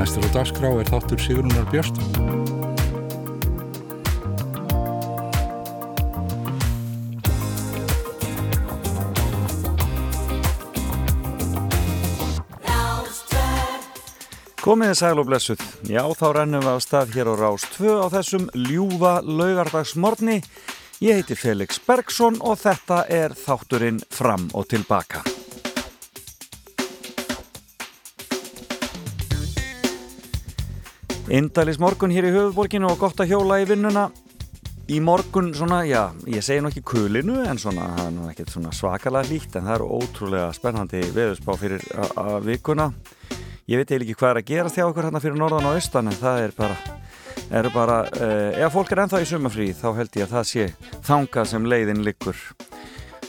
Næstur á dagskrá er þáttur Sigrunar Björst. Komiði sæl og blessuð. Já, þá rennum við á stað hér á Rás 2 á þessum ljúfa laugardagsmorni. Ég heiti Felix Bergsson og þetta er þátturinn fram og tilbaka. Indalís morgun hér í höfuborginu og gott að hjóla í vinnuna. Í morgun svona, já, ég segi nú ekki kulinu en svona, það er nú ekkert svona svakalega líkt en það er ótrúlega spennandi veðusbá fyrir vikuna. Ég veit eiginlega ekki hvað er að gera þjá okkur hérna fyrir norðan og austan en það er bara, er bara uh, ef fólk er ennþá í sumafrí þá held ég að það sé þangað sem leiðin liggur.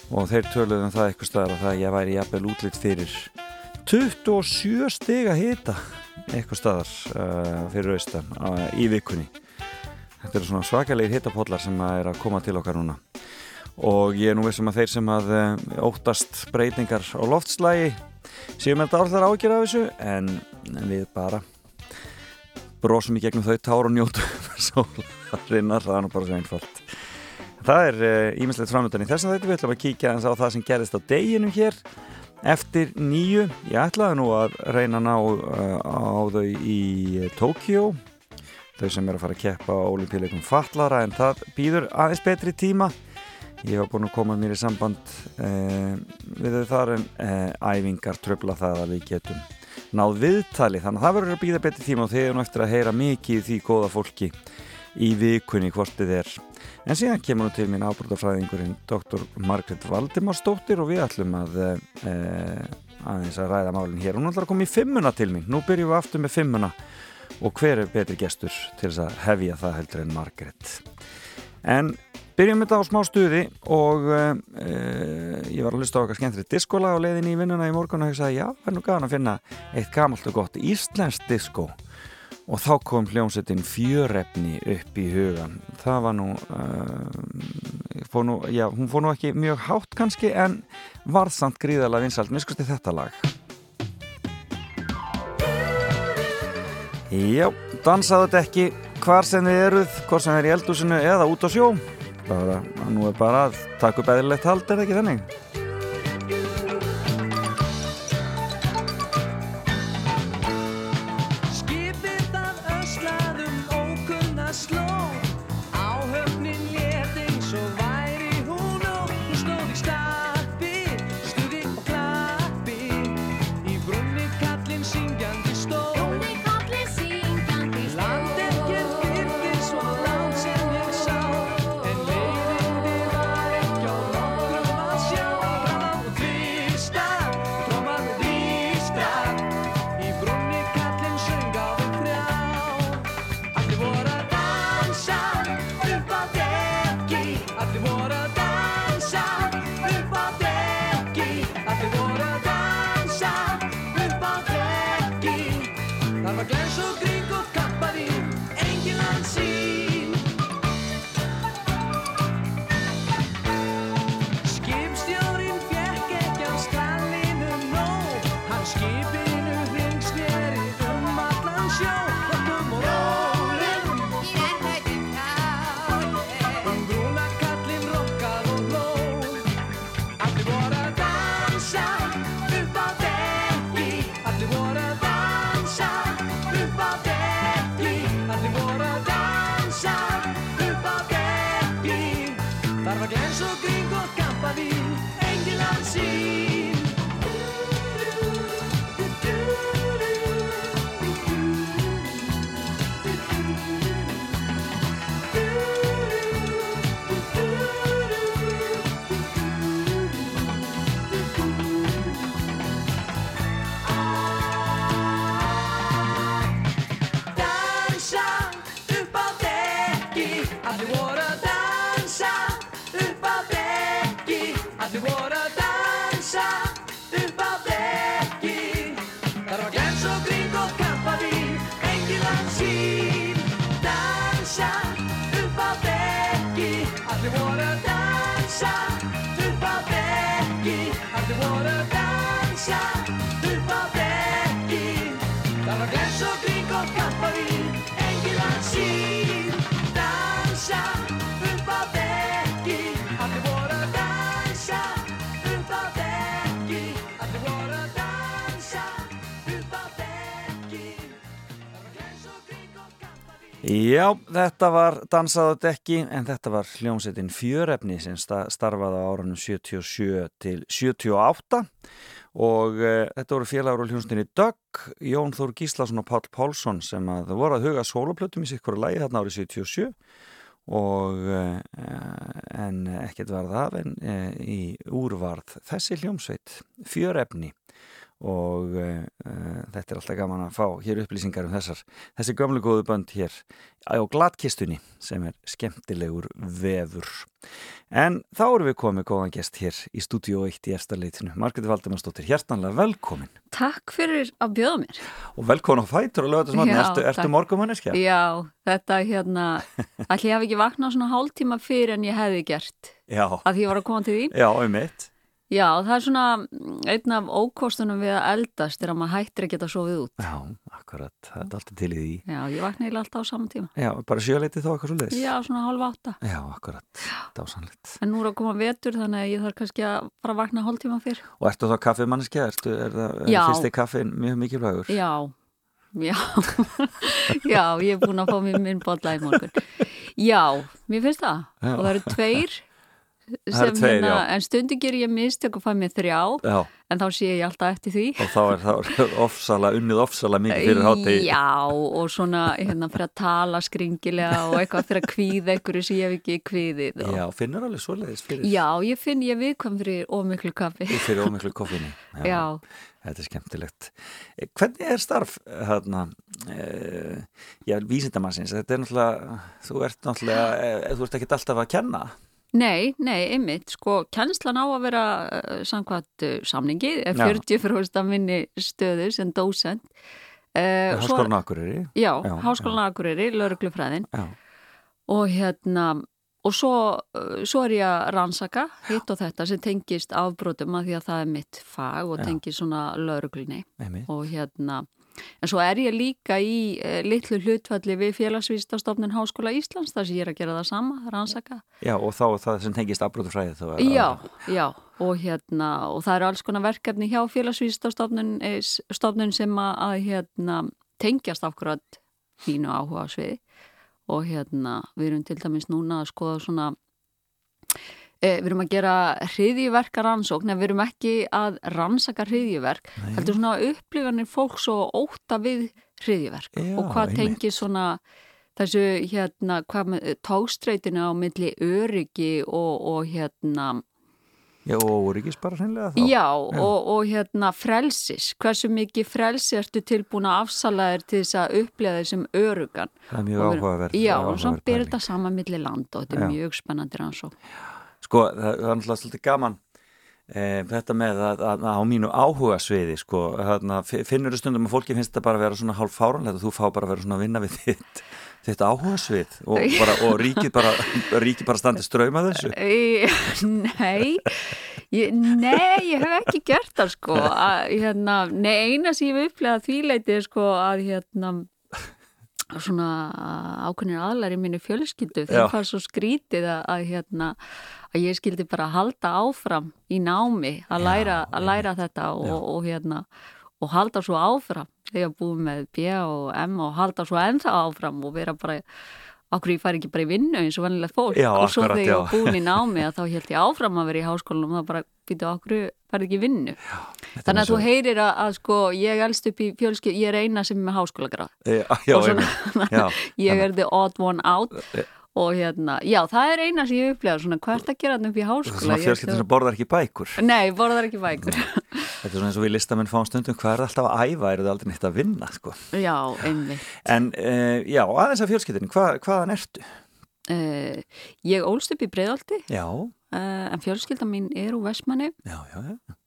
Og þeir töluðum um það eitthvað staðar að það ég væri jafnvel útlitt fyrir 27 steg að hita eitthvað staðar uh, fyrir austan uh, í vikunni. Þetta eru svona svakalegir hitapollar sem er að koma til okkar núna. Og ég er nú vissum að þeir sem að óttast breytingar á loftslægi séum þetta orðar ágjör af þessu en, en við bara brosum í gegnum þau tár og njótu sólarinnar, það er nú bara svo einfalt. Það er ímislegt uh, framöndan í þess að þetta við ætlum að kíkja eins á það sem gerist á deginu hér eftir nýju ég ætlaði nú að reyna að ná uh, á þau í Tókjó þau sem er að fara að keppa á olimpíuleikum fallara en það býður aðeins betri tíma. Ég hef búin að koma mér í samband eh, við þau þar en eh, æfingar tröfla það að við getum náð viðtali. Þannig að það verður að býða betið tíma og þeir eru eftir að heyra mikið því góða fólki í vikunni hvort þið er. En síðan kemur nú til mín ábrútafræðingurinn Dr. Margret Valdimarsdóttir og við ætlum að eh, aðeins að ræða málinn hér. Hún ætlar að koma í fimmuna til mín. Nú byrjum við aftur með fimmuna og hver er betri gestur til þess að hefja það heldur en Margret. En Byrjum þetta á smá stuði og uh, ég var að hlusta á eitthvað skemmtrið diskola á leiðinni í vinnuna í morgun og hugsaði já, það er nú gafan að finna eitt gamalt og gott íslenskt disko og þá kom hljómsettin fjörefni upp í hugan það var nú, uh, nú já, hún fór nú ekki mjög hátt kannski en var samt gríðarlega vinsalt, miskusti þetta lag. Já, dansaðu þetta ekki hvar sem þið eruð, hvort sem þið er í eldúsinu eða út á sjó. Bara, nú er bara að taka upp eðlilegt hald, er það ekki þannig? Já, þetta var dansað á dekki en þetta var hljómsettin fjörefni sem sta- starfaði á árunum 77 til 78 og uh, þetta voru félagur á hljómsettinni Dögg, Jón Þór Gíslason og Páll Pálsson sem að voru að huga sóloplötum í sikkur lægi þarna árið 77 og uh, en ekkert varð af en uh, í úrvarð þessi hljómsveit fjörefni og uh, þetta er alltaf gaman að fá hér upplýsingar um þessar þessi gömlu góðu bönd hér á glatkistunni sem er skemmtilegur vefur en þá erum við komið góðan gest hér í stúdíu 1 í eftirleitinu Margreti Valdimarsdóttir, hjertanlega velkomin Takk fyrir að bjóða mér. og velkomin á fætur og þessum Já, ertu, ertu takk. morgumanneskja? Já, þetta hérna, allir hef ekki vaknað svona hálftíma fyrir en ég hefði gert Já, að því ég var að koma til því. já, um mitt Já, það er svona mm, einn af ókostunum við að eldast er að maður hættir að geta sofið út. Já, akkurat, það er alltaf til í því Já, ég vakna eiginlega alltaf á saman tíma. Já, bara sjöleiti þá eitthvað svo leiðis Já, svona hálfa átta. Já, akkurat, dásanlegt En nú er að koma vetur þannig að ég þarf kannski að fara að vakna hálftíma fyrr. Og ertu þá kaffimanneskja? Ertu, er það, er Já. fyrsti kaffin mjög mikilvægur? Já, já, já, ég er búin að fá mér minn bolla í morgun. Já, mér finnst það. Já. Og það eru tveir Það sem tveir, hérna, já. en stundi ger ég mistök og fæ mér þrjá, Já, en þá sé ég alltaf eftir því. og þá er það ofsala, unnið ofsala mikið fyrir hátegi Já, og svona hérna fyrir að tala skringilega og eitthvað fyrir að kvíða einhverju sem ég hef ekki kvíðið. Og... Já, finnur alveg svoleiðis fyrir, Já, ég finn ég viðkvæm fyrir ómiklu kaffi. fyrir ómiklu koffinni. Já. Þetta er skemmtilegt. Eh, Hvernig er starf hérna, e, já, vísindamannsins? Þetta er náttúrulega, þú ert náttúrulega, e, þú ert ekkert alltaf að kenna. Nei, nei, einmitt, sko, kennslan á að vera uh, samkvæmt uh, samningi, er Já. 40% af minni stöðu sem dósent. Uh, Háskólan Akureyri. Já, Já, Háskólan Akureyri, lauruglufræðin og hérna, og svo, svo er ég að rannsaka hitt og þetta sem tengist afbrotum að því að það er mitt fag og Já. tengist svona lauruglunni og hérna, en svo er ég líka í uh, litlu hlutfalli við félagsvísstafstofnun Háskóla Íslands þar sem ég er að gera það sama, rannsaka. Já, og þá það sem tengist afbróðufræði þá er Já, já, og hérna og það eru alls konar verkefni hjá félagsvísstofnun stofnun sem að, að hérna, tengjast akkurat mínu áhuga sviði og hérna við erum til dæmis núna að skoða svona e, við erum að gera hriðjuverka rannsókn en við erum ekki að rannsaka hriðjuverk heldur svona upplifanir fólks og óta við hriðjuverk Já, og hvað tengir svona þessu hérna með tókstreitinu á milli öryggi og, og hérna Já, og óryggis bara hreinlega þá. Já, og, og hérna frelsis, hversu mikið frelsi ertu tilbúin að afsala þér til þess að upplega þeir sem örugan. Það er mjög áhugaverð. Já, og svo byrja þetta saman milli land og þetta er Já. mjög spennandi rannsók. Sko, það, er náttúrulega svolítið gaman e, þetta með að, að, að á mínu áhuga sviði, sko, finnur þú stundum að fólki finnst þetta bara að vera svona hálf fáranlegt og þú fá bara að vera svona að vinna við þitt, þitt áhuga svið og, bara, og ríkið bara, ríkið bara standi ströyma þessu. Nei, ég, nei, ég hef ekki gert það sko. Að, hérna, nei, eina sem ég hef upplegað því leiti er sko að hérna svona ákveðnir aðlar í minni fjölskyldu Já. þegar það er svo skrítið að, að hérna að ég skildi bara halda áfram í námi að læra, að læra þetta og, Já. og, hérna og halda svo áfram þegar búið með B og M og halda svo ennþá áfram og vera bara okkur ég fari ekki bara í vinnu eins og vennilegt fólk Já, og svo þegar ég já. var búin í námi að þá held ég áfram að vera í háskólanum og það bara býtu okkur fari ekki í vinnu Þetta þannig að þú heyrir að, að sko ég elst upp í fjölskyld, ég er eina sem er með háskólagrað Já, já, og svona, já, ég er the odd one out. Og hérna, já það er eina sem ég upplega svona er það að gera þarna upp í háskóla svona fjölskyldin sem borðar ekki bækur. Nei, borðar ekki bækur Þetta er svona eins og við listamenn fáum stundum, hvað er alltaf að æfa, eru þið aldrei neitt að vinna, sko. Já, einmitt En, e, já, aðeins af fjölskyldin, hva, hvaðan ertu? uh, Ég ólst upp í Breiðolti Já, uh, en fjölskylda mín er úr Vestmanni já, já, já.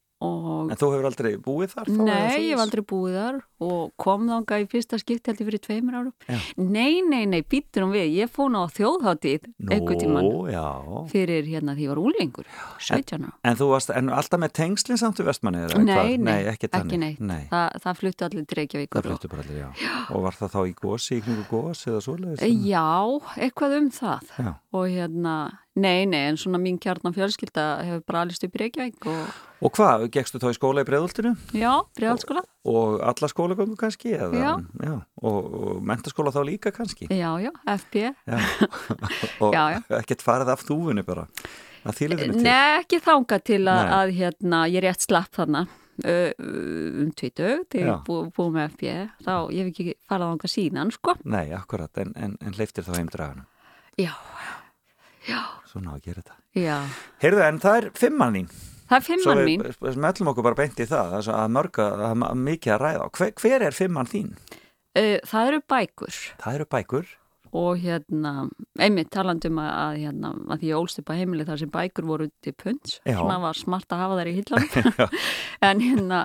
En þú hefur aldrei búið þar? Nei, ég hef aldrei búið þar og kom þanga í fyrsta skipti held ég fyrir tveimur árum. Já. Nei, nei, nei, býttur um við. Ég fór ná á þjóðháttíð einhvern tímann Nú, já. fyrir hérna því ég var úlingur, 17 ára. En þú varst en alltaf með tengslinn samt við vestmanni? eða Nei, hvað? nei, ekki, ekki neitt. Nei, Þa, það fluttu allir til það Reykjavíkur. og- fluttu bara allir, já. Og var það þá í gósi, í kringu gós eða svoleiðis? Já, eitthvað um það. Já. Og hérna, nei, nei, en svona mín kjarnan fjölskylda hefur bara alist upp í Reykjavík og Og hvað, gekstu þá í skóla í Breiðoltinu? já, bregðalskóla. Og alla skólagöngu kannski? Eða, Já. Og, og mentaskóla þá líka kannski? Já, já, FP. Já. og Já, já. ekkert farið af þúfunni bara? Nei, ekki þanga til að, að hérna, ég rétt slapp þarna um tvítug til Já. bú, búið með FP. Þá, ég hef ekki farað þanga síðan, sko. Nei, akkurat, en, en, en hleyftir þá heimdraganum. Já, já, Svona á að gera þetta. já. Heyrðu, en það er fimmann þín. Það er fimmann mín. við smellum okkur bara beint í það, svo að mörga, er mikið að ræða. Hver, hver er fimmann þín? Uh, það eru bækur Það eru bækur. og hérna, einmitt talandum að, að, hérna, að því ég ólst upp á heimili þar sem bækur voru til punds, Já. svona var smart að hafa þær í hillanum en hérna,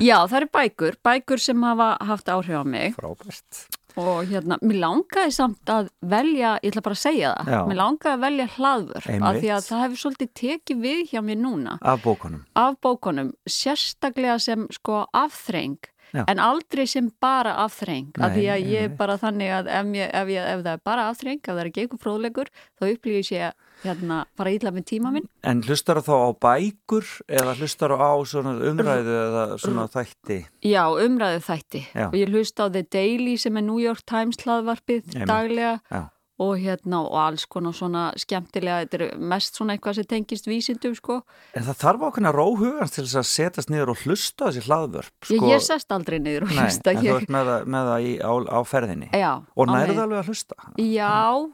já það eru bækur bækur sem hafa haft áhrif á mig Frábært. Og hérna, mér langaði samt að velja, ég ætla bara að segja það Já. mér langaði að velja hlaðvörp af því að það hefur svolítið tekið við hjá mér núna Af bókunum. af bókunum, sérstaklega sem sko afþreng Já. en aldrei sem bara afþreng af því að ég er bara þannig að ef, ég, ef, ég, ef það er bara afþreng, ef það er ekki eitthvað fróðlegur þá upplýði ég hérna bara ítla með tíma minn En hlustar þá á bækur eða hlustar á svona umræðu eða svona þætti? Já, umræðu þætti Já. og ég hlusta á The Daily sem er New York Times hlaðvarpið daglega Já. Og hérna og alls konar svona skemmtilega, þetta er mest svona eitthvað sem tengist vísindum sko. En það þarf ákveðna róhugans til þess að setjast niður og hlusta þessi hlaðvörp. Ég, ég sest aldrei niður og Sko- Nei, hlusta en þú ég, ert með það, með það í, á, á ferðinni. Já, Og nærðu alveg að hlusta? Já,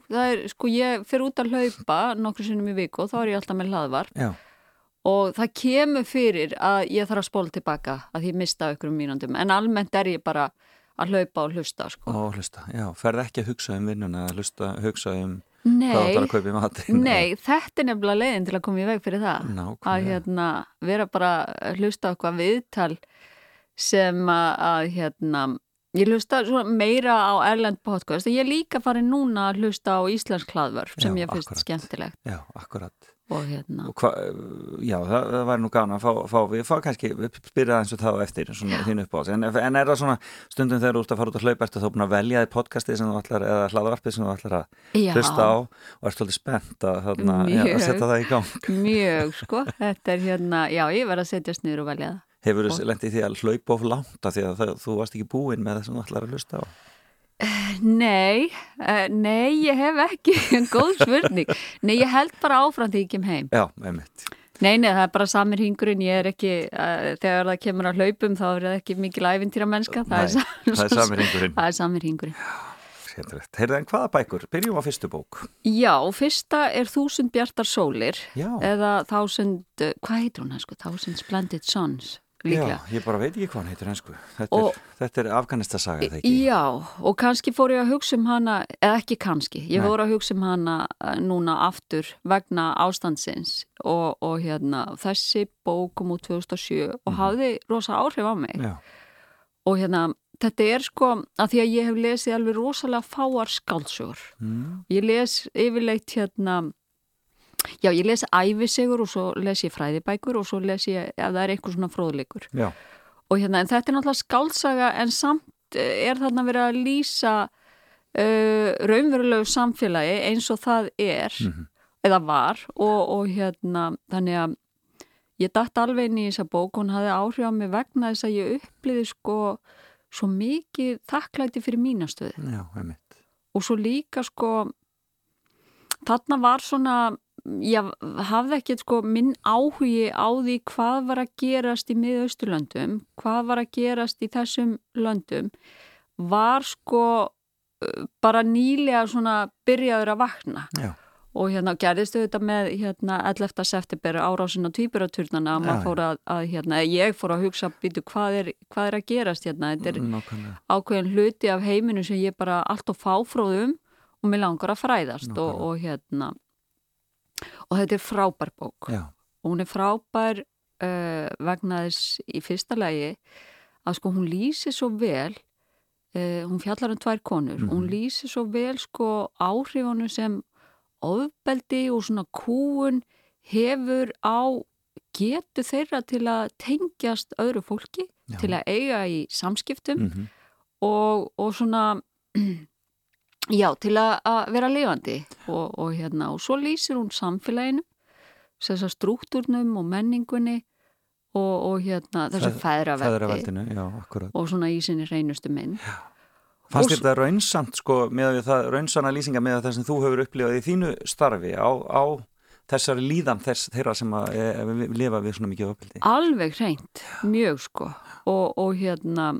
það er, sko, ég fyrir út að hlaupa nokkru sinnum í viku og þá er ég alltaf með hlaðvarp Já. og það kemur fyrir að ég þarf að spóla tilbaka að ég mista ykkur um mínúndum en almennt er ég bara að hlaupa og hlusta, sko. Og hlusta, já. Ferð ekki að hugsa um vinnuna eða hlusta, hugsa um hvað Nei, þú ætlar að kaupa í matinn. nei, þetta er nefnilega leiðin til að koma í veg fyrir það. Nákvæmlega. Að hérna, vera bara að hlusta eitthvað viðtal sem að, að hérna, ég hlusta meira á Erlend podcast ég er líka farið núna að hlusta á Íslensk hlaðvörf sem Já, ég finnst akkurat. skemmtilegt Já, akkurat. Og hérna. Og hva, já, það, það væri nú gana að fá, fá við fá kannski, við spyrja eins og það á eftir svona þín upp á þessu, en, en er það svona stundum þegar þú ert að fara út að hlaupa, ertu þá búin að velja þið podcastið sem þú ætlar, eða hlaðvarpið sem þú ætlar að Já. hlusta á og ert svolítið spennt að, þarna, Mjög. að setja það í gang Mjög, sko. Þetta er hérna, já, ég verð að setjast niður og velja það. Hefur þú lendið því að hlaupa of langt af því að það, þú varst ekki búinn með það sem þú ætlar að hlusta á Nei, uh, nei, ég hef ekki, góð spurning. Nei, ég held bara áfram því ég kem heim. Já, einmitt Nei, nei, það er bara samir hingurinn, ég er ekki, uh, þegar það kemur að hlaupum þá er það ekki mikil æfintýra mennska, það, Nei, er, það er samir hringurinn. Það er samir hingurinn. Heyrðu en hvaða bækur? Byrjum á fyrstu bók Já, fyrsta er Þúsund bjartar sólir Já. eða Þúsund, uh, hvað heitir hún, sko? Þúsund Splendid Sons, líklega. Já, ég bara veit ekki hvað hann heitir ensku Þetta, er, þetta er Afganistasaga, þetta ekki? Já, og kannski fór ég að hugsa um hana, eða ekki kannski, ég Nei. fór að hugsa um hana eh, núna aftur vegna ástandsins og, og hérna, þessi bók kom út 2007 og hafði rosa áhrif á mig Já, og hérna, þetta er sko að því að ég hef lesið alveg rosalega fáar skáldsögur. mm. Ég les yfirleitt hérna, já, ég les æfisegur og svo les ég fræðibækur og svo les ég, ef það er einhver svona fróðleikur. Já, og hérna, en þetta er náttúrulega skálsaga en samt eh, er þarna verið að lýsa uh, raunverulegu samfélagi eins og það er Mhm. eða var og, og hérna þannig að ég datt alveg inn í þessa bók. Hún hafði áhrif á mig vegna þess að ég uppliði sko svo mikið þakklæti fyrir mínastöðu já, einmitt. Og svo líka sko þarna var svona ég hafði ekkert sko minn áhugi á því hvað var að gerast í miðausturlöndum, hvað var að gerast í þessum löndum var sko uh, bara nýlega svona byrjaður að vakna. Já, og hérna gerðist auðvitað með hérna 11. september árásin á tvíburaturnana að maður fór að, að hérna, ég fór að hugsa býtu hvað er, hvað er að gerast hérna, þetta er nákvæmlega. ákveðin hluti af heiminu sem ég bara allt og fáfróðum og mér langar að fræðast og, og hérna og þetta er frábær bók. Já, og hún er frábær uh, vegna þess í fyrsta lagi að sko hún lýsi svo vel uh, hún fjallar um tvær konur. Hún lýsi svo vel sko áhrifunum sem ofbeldi og svona kúun hefur á getu þeirra til að tengjast öðru fólki, Já. til að eiga í samskiptum. Mhm. og, og svona já, til að, að vera lifandi og, og hérna, og svo lýsir hún samfélaginu þessar struktúrnum og menningunni og, og hérna, já, akkurat. og svona í sinni reynustu mynd Fannst þetta raunsamt, sko, með við það, raunsana lýsinga með það sem þú hefur upplifað í þínu starfi á, á þessari líðan þess, þeirra sem að e, e, lifa við svona mikið ofbeldi? alveg hreint, mjög sko og, og hérna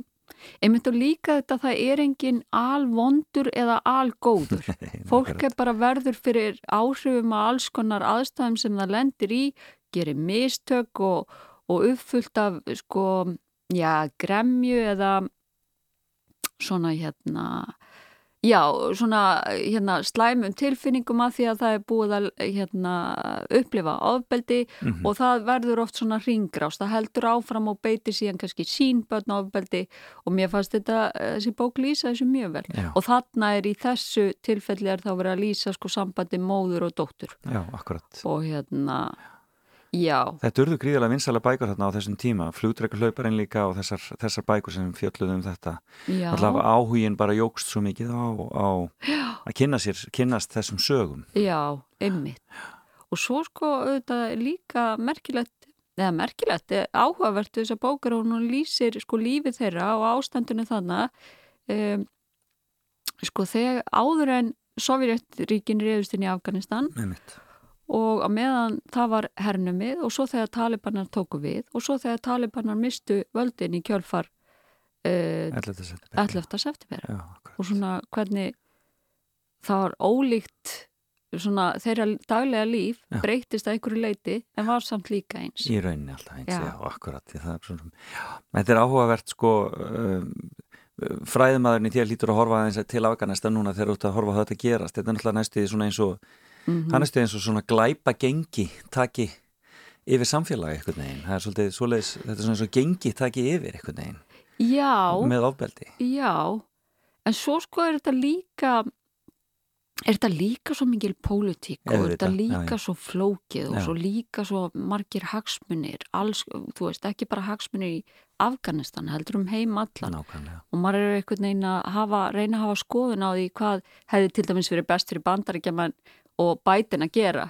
einmitt og líka þetta það er engin alvondur eða algóður. Fólk er bara verður fyrir áhrifum að alls konar aðstæðum sem það lendir í, gerir mistök og, og uppfullt af sko, já, gremju eða svona hérna já, svona hérna slæmum tilfinningum að því að það er búið að hérna upplifa ofbeldi Mhm. og það verður oft svona ringrást, það heldur áfram og beitir síðan kannski sínbötn ofbeldi og mér fannst þetta, eh, þessi bók lýsa þessu mjög vel Já. og þarna er í þessu tilfelli er þá verið að lýsa sko sambandi móður og dóttur Já, akkurat. og hérna já, Þetta urðu gríðarlega vinsæla bækur þarna á þessum tíma, flugdreika hlauparinn líka og þessar, þessar bækur sem fjölluðu um þetta. Alltaf áhugin bara jógst svo mikið á, á að kynna sér, kynnast þessum sögum. já, einmitt og svo sko auðvitað líka merkilegt eða merkilegt, eh, áhugavert þess að bókar og hún lýsir sko lífið þeirra og ástandinu þannig um, sko þegar áður en Sovjetríkin reyðust inn í Afganistan Einmitt. Og á meðan það var hernumið og svo þegar talibanar tóku við og svo þegar talibanar mistu völdin í kjölfar uh, 11. september. 11. september og svona hvernig það var ólíkt svona þeirra daglega líf Já. breytist að einhverju leiti en var samt líka eins Í rauninni alltaf eins, já, Já. akkurat því svona, já, Þetta er áhugavert sko um, fræðimaðurinn í þér lítur að horfa aðeins til Afganistan núna þegar þú ert að horfa á þetta að gerast þetta er náttúrulega næstu svona eins og Mhm. hann er stuð eins og svona glæpa gengi taki yfir samfélagi einhvern veginn, það er svolítið svoleiðis þetta er svona eins og gengi taki yfir einhvern veginn Já, með ofbeldi. Já. En svo sko er þetta líka er þetta líka svo mikil pólitík og er þetta líka já. svo flókið og Já. svo líka svo margir hagsmunir alls, þú veist, ekki bara hagsmunir í Afganistan, heldur um heim allan. Nákvæmlega. Og maður er einhvern veginn að hafa, reyna að hafa skoðun á því hvað hefði til dæmis verið best fyrir bandaríkjaman og bætin að gera.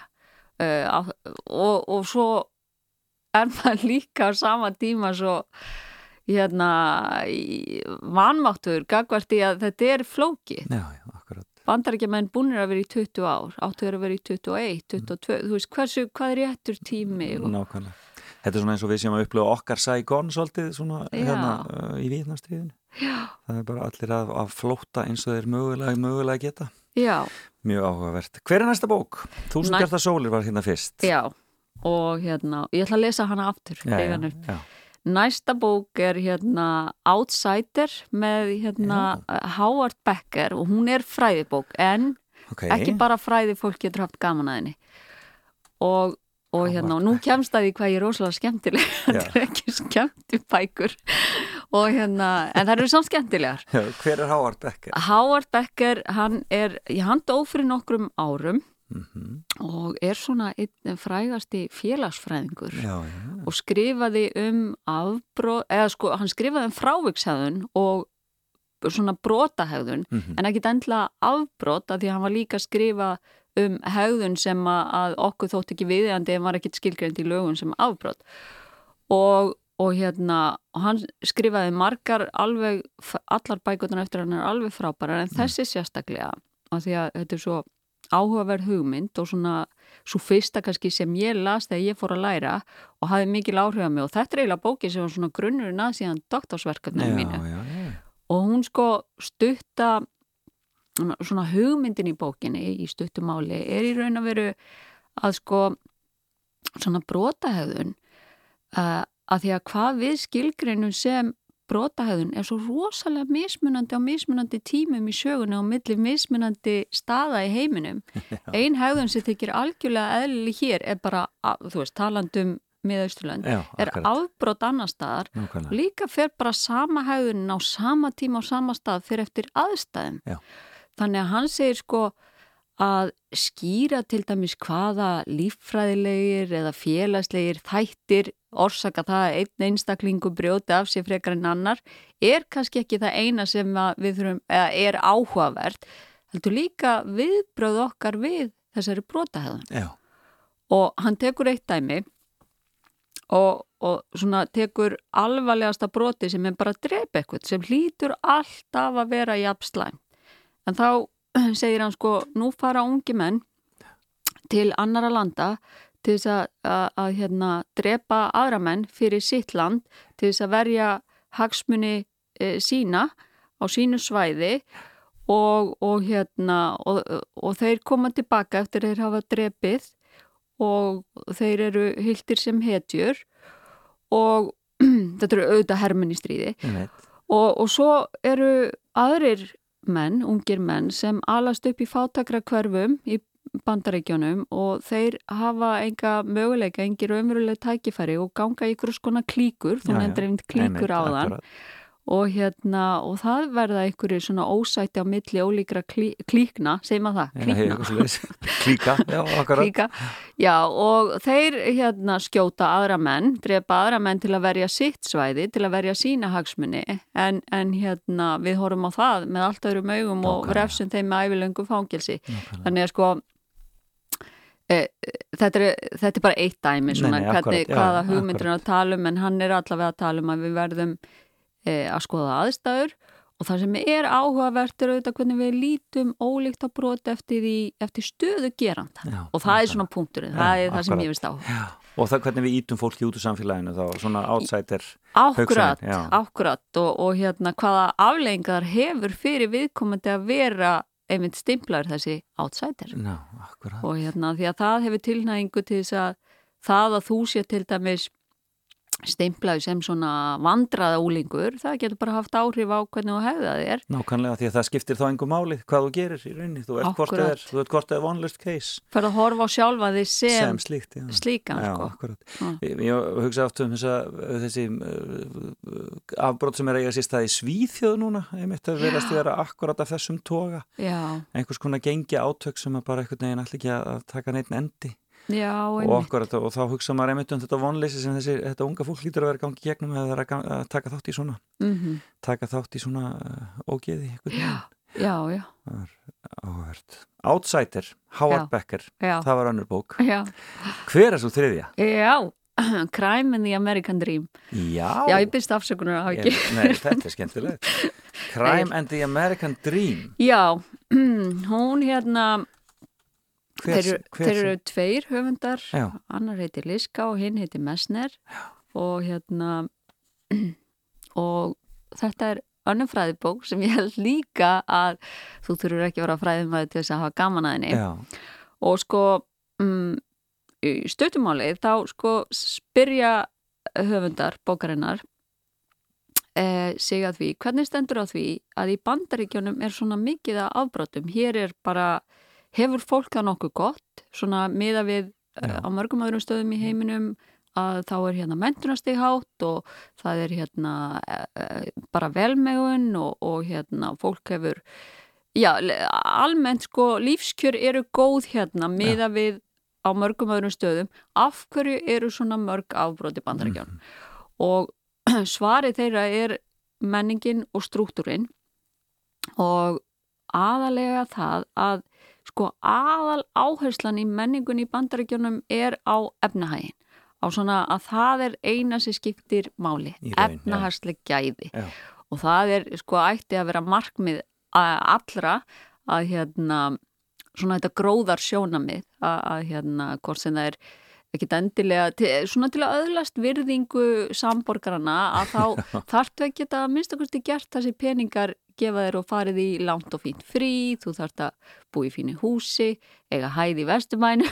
Uh, og, og svo er maður líka á sama tíma svo hérna vanmáttur gagvart í að þetta er flókið. Já, já, akkurat. Bandaríkjamenn búinir að vera í 20 ár áttu að vera í 21, 22 þú veist, hversu, hvað er réttur tími og, Nákvæmlega. Þetta er svona eins og við séum að upplifa okkar Saigon svolítið svona Já. hérna uh, í Víetnastriðinu Það er bara allir að, að flóta eins og þeir mögulega, mögulega geta já, Mjög áhugavert. Hver er næsta bók? Þúsund Næ- hjarta sólir var hérna fyrst. já og hérna, ég ætla að lesa hana aftur já, já, já. Næsta bók er hérna Outsider með hérna Howard Becker og hún er fræðibók en Ok, ekki bara fræði fólk getur haft gaman að henni og, og hérna og nú kemst að því hvað ég er rosalega skemmtileg þetta er ekki skemmti bækur og hérna, en það eru samt skemmtilegar. Já, hver er Howard Becker? Howard Becker, hann er hann dó fyrir nokkrum árum Mm og er svona einn frægasti félagsfræðingur Já, já, og skrifaði um afbróð, eða sko hann skrifaði um frávikshæðun og svona brotahæðun Mhm. en ekkit endla afbrot af því að hann var líka að skrifa um hæðun sem að, að okkur þótt ekki viðjandi en var ekkit skilgreind í lögun sem afbrot. Og, og hérna hann skrifaði margar alveg, allar bækunar eftir hann er alveg frábærar en þessi sérstaklega af því að þetta er svo áhugaverð hugmynd og svona svo fyrsta kannski sem ég las þegar ég fór að læra og hafði mikil áhrif á mig. Og þetta er eiginlega bóki sem var svona grunnurinn að síðan doktorsverkefninu mínu. já, já, já. og hún sko stutta svona hugmyndin í bókinni í stuttumáli er í raun að veru að sko svona brotahæðun uh, að því að hvað við skilgreinum sem brotahæðun er svo rosalega mismunandi á mismunandi tímum í sögunni og milli mismunandi staða í heiminum ein hæðun sem þykir algjörlega eðlileg hér er bara, þú veist, talandum miðausturlönd Já, er afbrot annar staðar Nákvæmlega. líka fer bara sama hægðun á sama tíma á sama stað fyrir eftir aðstæðum Já. Þannig að hann segir sko að skýra til dæmis hvaða líffræðilegir eða félagslegir þættir orsaka það að einn einstaklingu brjóti af sér frekar en annar er kannski ekki það eina sem að við þurfum, eða er áhugavert heldur líka viðbröð okkar við þessari brotahæðun Já, og hann tekur eitt dæmi og, og svona tekur alvarlegasta broti sem er bara að drepa eitthvað sem hlýtur alltaf að vera jafn slæm en þá segir hann sko nú fara ungi menn til annara landa til þess að, að, að hérna, drepa aðra menn fyrir sitt land til þess að verja hagsmuni e, sína á sínu svæði og, og, hérna, og, og þeir koma tilbaka eftir þeir hafa drepið og þeir eru hildir sem hetjur og þetta eru auðvitað hermenn í stríði. Og svo eru aðrir menn, ungir menn sem alast upp í fátakra hverfum í bandaríkjónum og þeir hafa enga möguleika, engi raunveruleg tækifæri og ganga í ykkur skona klíkur, þú Já, já. nefndir einmitt klíkur Einmitt, á þann akkurat. Og hérna, og það verða einhverju svona ósætti á milli ólíkra klí, klíkna, segir maður það? Klíkna? eitthvað svoleiðis. Klíka, já, akkurat. Klíka. Já, og þeir hérna skjóta aðra menn, drepa aðra menn til að verja sitt svæði, til að verja sína hagsmunni, en, en hérna við horfum á það með allt öðrum augum og Nákvæmlega. refsum þeim með ævilöngum fangilsi. Þannig að sko e, þetta, er, þetta er bara eitt dæmi svona, Nei, nei, hvernig, akkurat, hvaða hugmyndur er að tala um, en hann er allavega að tala um að við verðum að skoða aðstæður. Og það sem er áhugavert er auðvitað hvernig við lítum ólíkt á brot eftir, eftir stöðu geranda. Já, og það er svona punkturinn, það er það sem akkurat. ég veist áhuga. Já, og það hvernig við ítum fólki út úr samfélaginu þá, svona outsider Akkurat, akkurat. Og, og hérna hvaða afleggingar hefur fyrir viðkomandi að vera einmitt stimplaður þessi akkurat. og hérna því að það hefur tilnæðingu til þess að það að þú sé til dæmis stimplaður sem svona vandraða úlingur, það getur bara haft áhrif á hvernig þú hefða þér Nákvæmlega því að það skiptir þá einhver máli hvað þú gerir í rauninni, þú ert hvort eða er, þú ert hvort eða vonlust case fyrir að horfa á sjálfa því sem, sem slíkt, já. slíkan Já, sko. akkurat. Já. Ég, ég hugsa aftur um þessa, þessi uh, afbrot sem er eiga sér stað í Svíþjóð núna, einmitt að verðast að vera akkurat af þessum toga, Já, einhvers konar gengi átök sem að bara einhvern veginn allir að já, og, akkurat, og þá hugsa maður einmitt um þetta vonleysi sem þessi, þetta unga fólk lítur að vera gangi gegnum eða það er að, að taka þátt í svona. Mm taka þátt í svona uh, ógeði veginn. Já, já, áhvert Outsider, Howard Já. Becker já, það var önnur bók. Já. Hver er svo þriðja? Já, Crime in the American Dream. Já, Já, ég byrst afsökunar á Ég- ekki. Nei, þetta er skemmtilegt. Crime and the American Dream. Já, hún hérna hver, þeir, hver, þeir eru tveir höfundar Já, annar heitir Liska og hinn heitir Messner. Já. og hérna og þetta er önnum fræðibók sem ég held líka að þú þurfur ekki að vera fræðimæði til þess að hafa gaman að henni. Já, og sko um, í stöttumáli þá sko spyrja höfundar bókarinnar eh, sig að því, hvernig stendur á því að í bandaríkjónum er svona mikið að afbrotum, hér er bara hefur fólk það nokkuð gott? Svona miða við Já. uh, á mörgum öðrum stöðum í heiminum að þá er hérna mentunastig hátt og það er hérna uh, bara velmegun og, og hérna fólk hefur já, almennt sko lífskjör eru góð hérna miða við á mörgum öðrum stöðum. Af hverju eru svona mörg afbroti bandaríkján og svarið þeirra er menningin og struktúrin og aðalega það að sko aðal áherslan í menningun í bandaríkjónum er á efnahægin á svona að það er eina sem skiptir máli, efnahagsleg gæði Já. og það er sko ætti að vera markmið allra að hérna svona þetta gróðar sjónamið að, að hérna hvort sem það er ekkit endilega, til, svona til að öðlast virðingu samborgarana að þá þarftu ekki að minnst okkur gert þessi peningar gefa þér og farið í langt og fínt frí, þú þarft að búa í fínu húsi, eiga hæði í vestumænu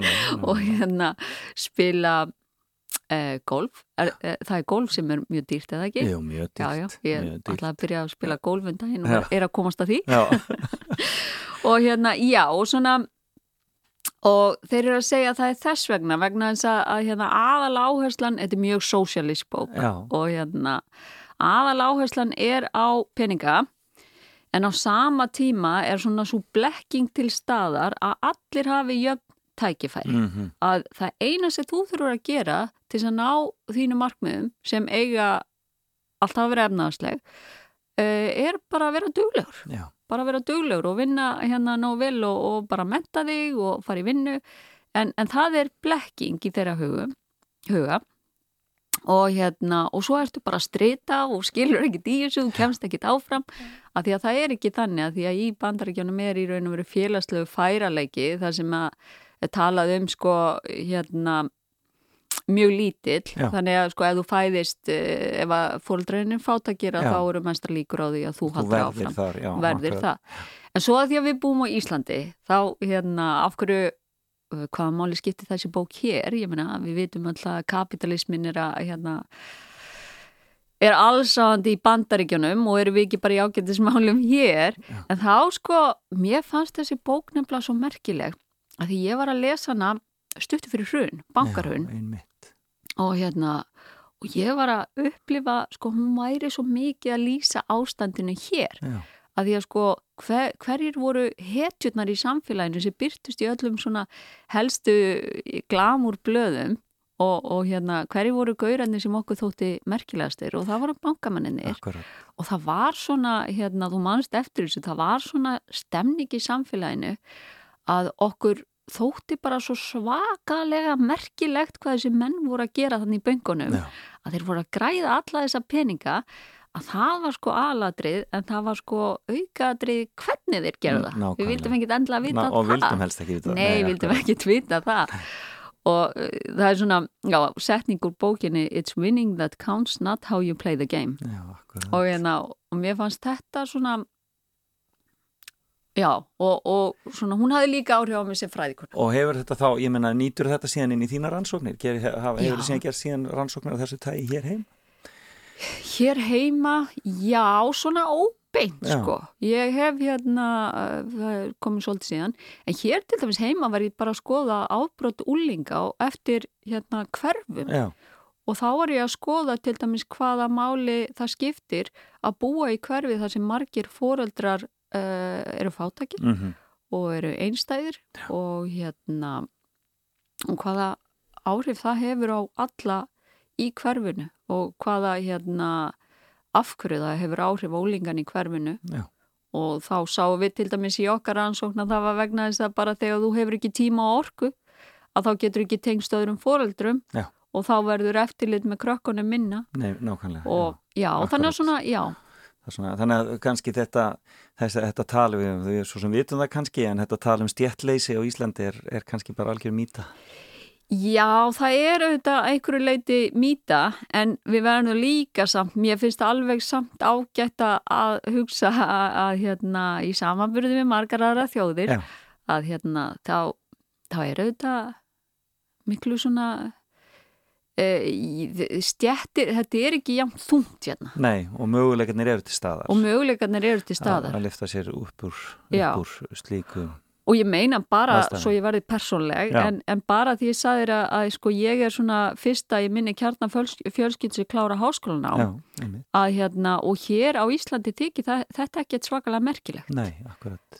og hérna spila eh, golf, er, eh, það er golf sem er mjög dýrt eða ekki? Jú, mjög dýrt Já, já, ég dýrt. ætla að byrja að spila golfundaginn og Já. er- er að komast að því. Og hérna, já, og svona og þeir eru að segja að það er þess vegna vegna þess að, að hérna, aðal áherslan þetta er mjög socialist bók. Og hérna, aðal áherslan er á peninga en á sama tíma er svona svo blekking til staðar að allir hafi jöfn tækifæri. Mm að það eina sem þú þurfur að gera til að ná þínu markmiðum sem eiga alltaf að vera efnaðsleg er bara að vera duglegur. Já, bara vera duglegur og vinna hérna nóg vel og, og bara menta þig og fara í vinnu. En, en það er blekking í þeirra hugum, huga og hérna og svo ertu bara að strita og skilur þessu, þú kemst ekkit áfram að því að það er ekki þannig að því að í bandaríkjónum er í raun og veru félagslegu færaleiki þar sem að er talað um sko hérna mjög lítill, Já. þannig að sko ef þú fæðist eh, ef að fóldræðin er fátakira Já. þá eru mestra líkur á því að þú þú haldur áfram þar já, verðir það. En svo að því að við búum á Íslandi, þá hérna, af hverju, hvaða máli skipti þessi bók hér? Ég meina, við vitum alltaf að kapitalismin er að, hérna, er allsáðandi í bandaríkjunum og eru við ekki bara í ágættismálum hér. En þá, sko, mér fannst þessi bók nefnilega svo merkileg að því ég var að lesa hana stuttu fyrir hrun, bankarhrun. Já, og hérna og ég var að upplifa sko hún væri svo mikið að lýsa ástandinu hér. Já, að því að sko hver, hverjir voru hetjurnar í samfélaginu sem byrtust í öllum svona helstu glamúr blöðum og, og hérna hverjir voru gaurarnir sem okkur þótti merkilegastir og það voru bankamanninir akkurat. og það var svona, hérna, þú manst eftir þessu, það var svona stemning í samfélaginu að okkur þótti bara svo svakalega merkilegt hvað þessi menn voru að gera þannig í böngunum Já. að þeir voru að græða alla þessa peninga að það var sko aladrið en það var sko aukaadrið hvernig þeir gerða nákvæmlega. við vildum ekki endla að vita Ná, og það vildum helst ekki vita það. Nei, vildum akkurat. ekki vita það og uh, það er svona já, setning úr bókinni It's winning that counts, not how you play the game Já, akkurat. og, hérna, og mér fannst þetta svona já og, og svona hún hafði líka áhrif á mig sem fræðikon Og hefur þetta þá, ég menna, nýtur þetta síðan inn í þína rannsóknir? Hefur þetta síðan gert síðan rannsóknir af þessu tægi hér heim? Hér heima, já, svona óbeint Já. sko. Ég hef hérna uh, það er komið svolítið síðan en hér til dæmis heima var ég bara að skoða ábrot úlinga og eftir hérna hverfum. Já, og þá var ég að skoða til dæmis hvaða máli það skiptir að búa í hverfi þar sem margir foreldrar uh, eru fátakir mm og eru einstæðir og hérna og hvaða áhrif það hefur á alla í hverfinu og hvaða hérna afhverju það hefur áhrif ólingan í hverfinu Já. og þá sáum við til dæmis í okkar ansókn að það var vegna þess að bara þegar þú hefur ekki tíma og orku að þá getur ekki tengst öðrum foreldrum Já. og þá verður eftirlit með krökkunum minna nei, nákvæmlega. og já, akkurat. þannig að svona, já Svona, þannig að kannski þetta, þess, þetta tala við, við svo sem vitum það kannski, en þetta tala um stjettleysi á Íslandi er, er kannski bara algjör mýta. Já, það er auðvitað einhverju leiti mýta en við verðum líka samt, mér finnst það alveg samt ágætt að- að hugsa að, að hérna í samanbyrði við margar aðra þjóðir Já. að hérna þá, þá er auðvitað miklu svona e, stjættir, þetta er ekki jafn þungt hérna Nei, og möguleikarnir eru til staðar. og möguleikarnir eru til Að- staðar Að lifta sér upp úr, upp úr slíku. Og ég meina bara, Aðstæðum. svo ég verði persónleg Já. en, en bara því ég sagði þér að, að sko, ég er svona fyrsta í minni sem klára háskólan á að hérna, og hér á Íslandi þykir það, þetta ekki svakalega merkilegt Nei,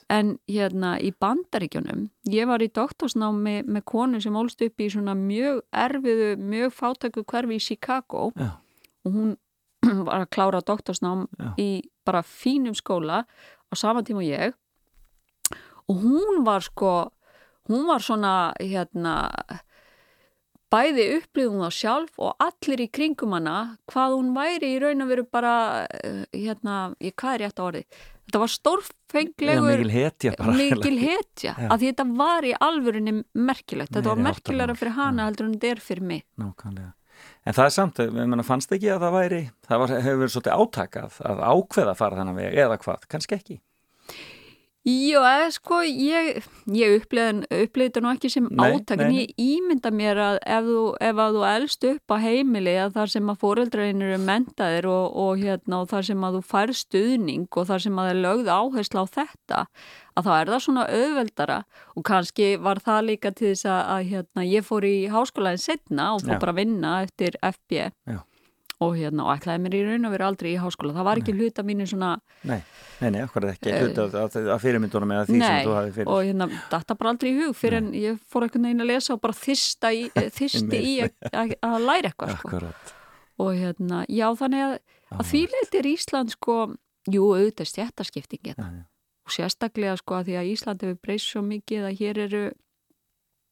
en hérna í bandaríkjunum ég var í doktorsnámi með konu sem ólst upp í svona mjög erfiðu mjög fátæku hverfi í Chicago Já. og hún var að klára doktorsnám Já. í bara fínum skóla á sama tíma og ég og hún var sko hún var svona hérna bæði upplifum það sjálf og allir í kringum hana hvað hún væri í raun og veru bara eh, hérna, ég, hvað er rétt á orði þetta var stórfenglegur mikil hetja bara. mikil hetja, að þetta var í alvörinni merkilegt, þetta var merkilegra fyrir hana heldur en þetta er fyrir mig. Nákvæmlega. En það er samt, menna, fannst ekki að það væri, það var, hefur verið svolítið átakað að ákveða að fara þennan veg eða hvað, kannski ekki. Já, eða sko, ég, ég upplifði þetta nú ekki sem átak, en ég ímynda mér að ef þú, ef að þú elst upp á heimili að þar sem að fóreldrarinn eru mentaðir og, og, hérna, og þar sem að þú fær stuðning og þar sem að það er lögð áhersla á þetta, að þá er það svona auðveldara og kannski var það líka til þess að, að hérna, ég fór í háskólaðin setna og fór Já. bara að vinna eftir FB Já. Og, hérna, og ætlaði mér í raun að vera aldrei í háskóla. Það var ekki hluta mínu svona Nei, nei, nei, okkur ekki hluti af, af, af fyrirmyndunum eða því sem þú hafið fyrir. og hérna, datta bara aldrei í hug fyrir en ég fór einhvern veginn að lesa og bara þyrsta í, eh, þyrsti í að, læra eitthvað sko. Og hérna, já þannig að, að því leitir Ísland sko, jú auðvitað stjættaskiptingin Já, já. og sérstaklega sko að því að Ísland hefur breyst svo mikið að hér eru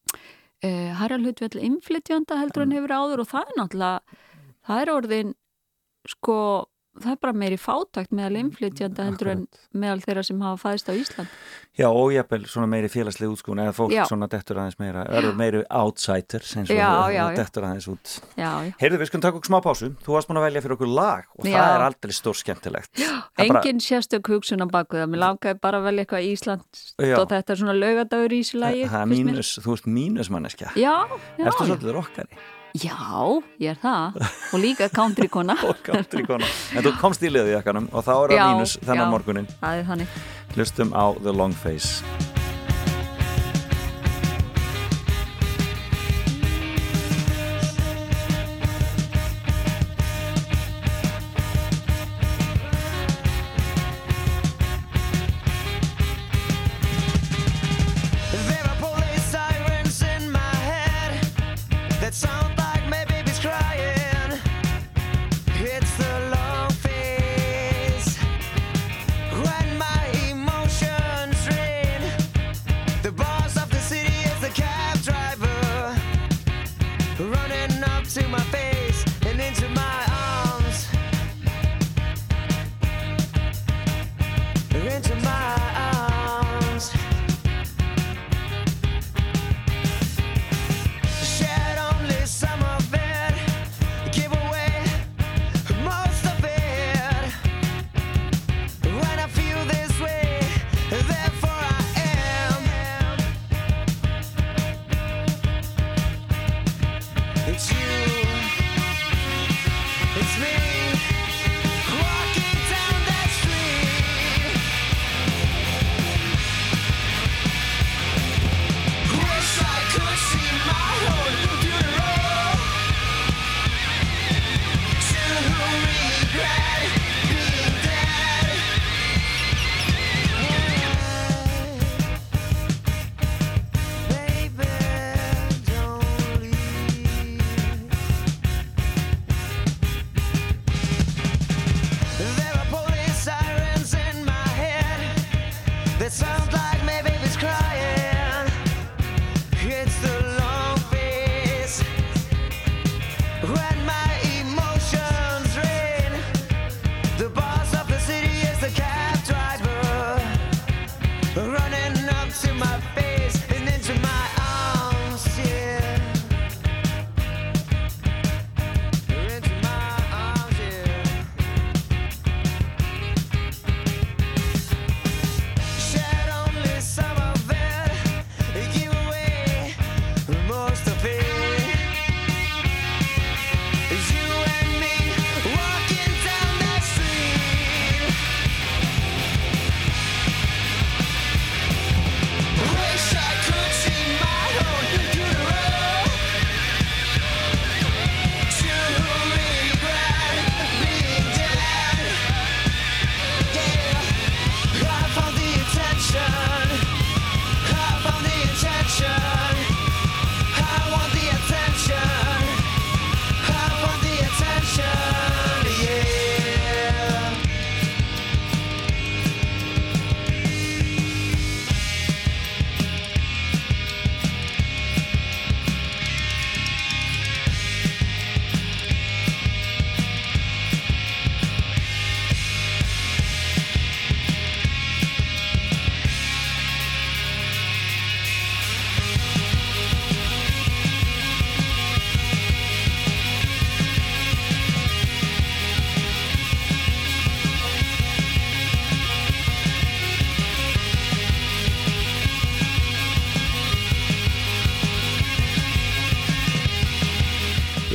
uh, hærra hlutvel inflytjanda heldur en hefur áður og það er náttúrulega það er orðin sko það er bara meiri fátakt meðal inflytjanda heldur en meðal þeirra sem hafa fæðist á Ísland Já, og jafnvel svona meiri félagslega útskúna eða fólk Já. svona dettur aðeins meira, verður meiri outsiders eins og Já, já, dettur aðeins út. Heyrðu, við skulum taka okkur smá pásu. Þú varst búin að velja fyrir okkur lag og það er aldrei stór skemmtilegt. Er bara- Engin sérstök hugsun á baku það, mér langaði bara að velja eitthvað Ísland og þetta er svona laugadagur í þessu lagi Það er mínus, þú ert mínusmanneskja. Já, ég er það og líka country kona og country kona. En þú komst í liðið jakkanum og þá er Já, mínus þennan já. morgunin. Hlustum á The Long Face.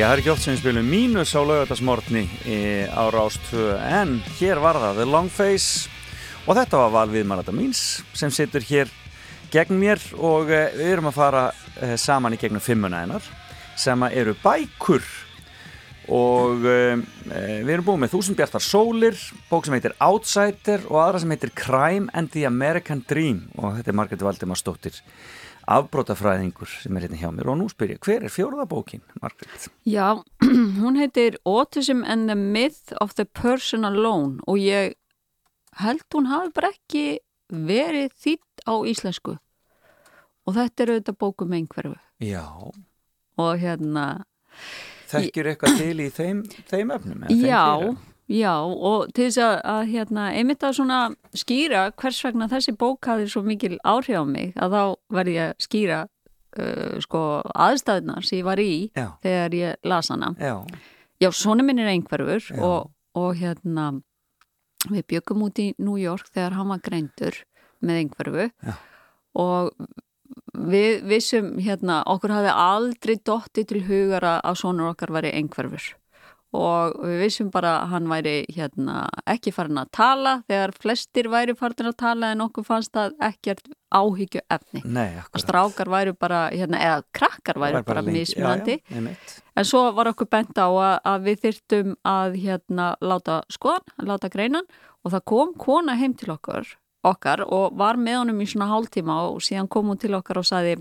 Já, það er ekki oft sem við spilum mínus á laugardagsmortni á Rástvö en hér var það The Long Face. Og þetta var val við Marata Míns sem situr hér gegn mér og eh, við erum að fara eh, saman í gegnum fimmuna hennar sem eru bækur. Og við erum búin með Þúsund Bjartar Sólir bók sem heitir Outsider og aðra sem heitir Crime and the American Dream. Og þetta er Margret Valdimar Stóttir afbrótafræðingur sem er hérna hjá mér. Og nú spyr ég, hver er fjórða bókin, Margret? Já, hún heitir Autism and the Myth of the Person Alone og ég held hún hafi bara ekki verið þýtt á íslensku. Og þetta er auðvitað bókum einhverfu. Já, og hérna þekkjur eitthvað til í þeim, þeim efnum? eða þeim Já, og til þess að, að hérna, einmitt að svona skýra hvers vegna þessi bók hafði svo mikil áhrif á mig að þá verði ég að skýra uh, sko aðstæðnar sem ég var í Já. þegar ég las hana. Já, Já, svona minn er einhverfur og, og hérna við byggum út í New York þegar hann var greindur með einhverfu Já. og við vissum hérna, okkur hafði aldrei dotti til hugara að sonur okkar væri einhverfur og við vissum bara að hann væri hérna, ekki farin að tala þegar flestir væri farin að tala en okkur fannst það ekkert áhyggju efni nei, akkurat. Strákar væri bara, hérna, eða krakkar væri bara, já, einmitt. En svo var okkur bent á að, að við þyrftum að hérna láta skoðan, láta greinan og það kom kona heim til okkur, okkar og var með honum í svona hálftíma og síðan kom hún til okkar og sagði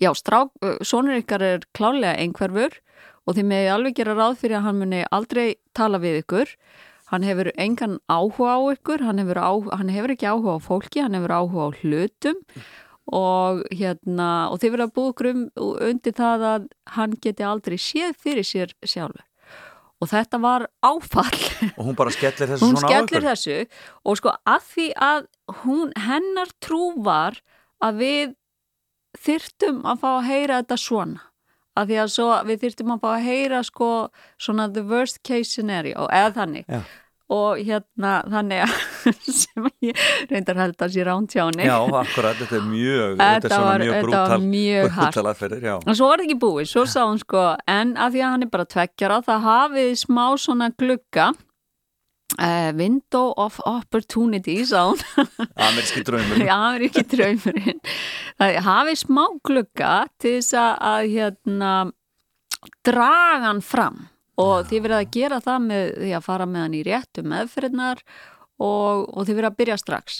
já, strák, sonur ykkar er klálega einhverfur og þið meði alveg gera ráð fyrir að hann muni aldrei tala við ykkur. Hann hefur engan áhuga á ykkur. Hann hefur, á, hann hefur ekki áhuga á fólki. Hann hefur áhuga á hlutum. Og hérna og þið verða að búa ykkur um, undir það að hann geti aldrei séð fyrir sér sjálfur. Og þetta var áfall. Og hún bara skellir þessu hún svona á skellir ykkur? þessu. Og sko að því að hún, hennar trú var að við þyrftum að fá að heyra þetta svona að því að svo við þyrftum að fá að heyra sko svona the worst case scenario eða þannig. Já. og hérna þannig að sem ég reyndar held að sé rántjáni Já, akkurat, þetta er mjög þetta Þetta var- mjög þetta brútal mjög brútal aðferðir, Og svo var það ekki búið, svo sá hún sko, en að því að hann er bara tveggjara, það hafið smá svona glugga, uh, window of opportunity, hún, Ameríski draumur já, það er ekki draumurinn, það hafið smá glugga til þess að, að hérna, draga hann fram. Og þið verið að gera það með því að fara með hann í réttu meðferðnar og, og þið verið að byrja strax.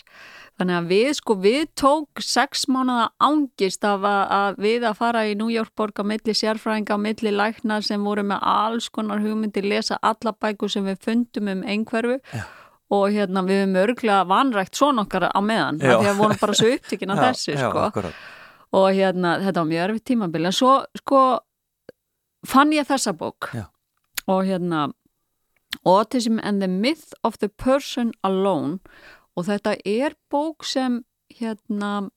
Þannig að við sko, við tók sex mánuða ángist af að, að við að fara í New York borg á milli sérfræðinga, á milli læknar sem voru með alls konar hugmyndir, lesa alla bækur sem við fundum um einhverfu Já. og hérna við höfum örglega vanrækt svona okkar á meðan, Já. af því að vorum bara svo upptíkin af Já, þessu já, sko akkurat. og hérna þetta var mjög erfitt tímabil en svo sko fann ég þessa bók Já. og hérna Autism and the Myth of the Person Alone og þetta er bók sem hérna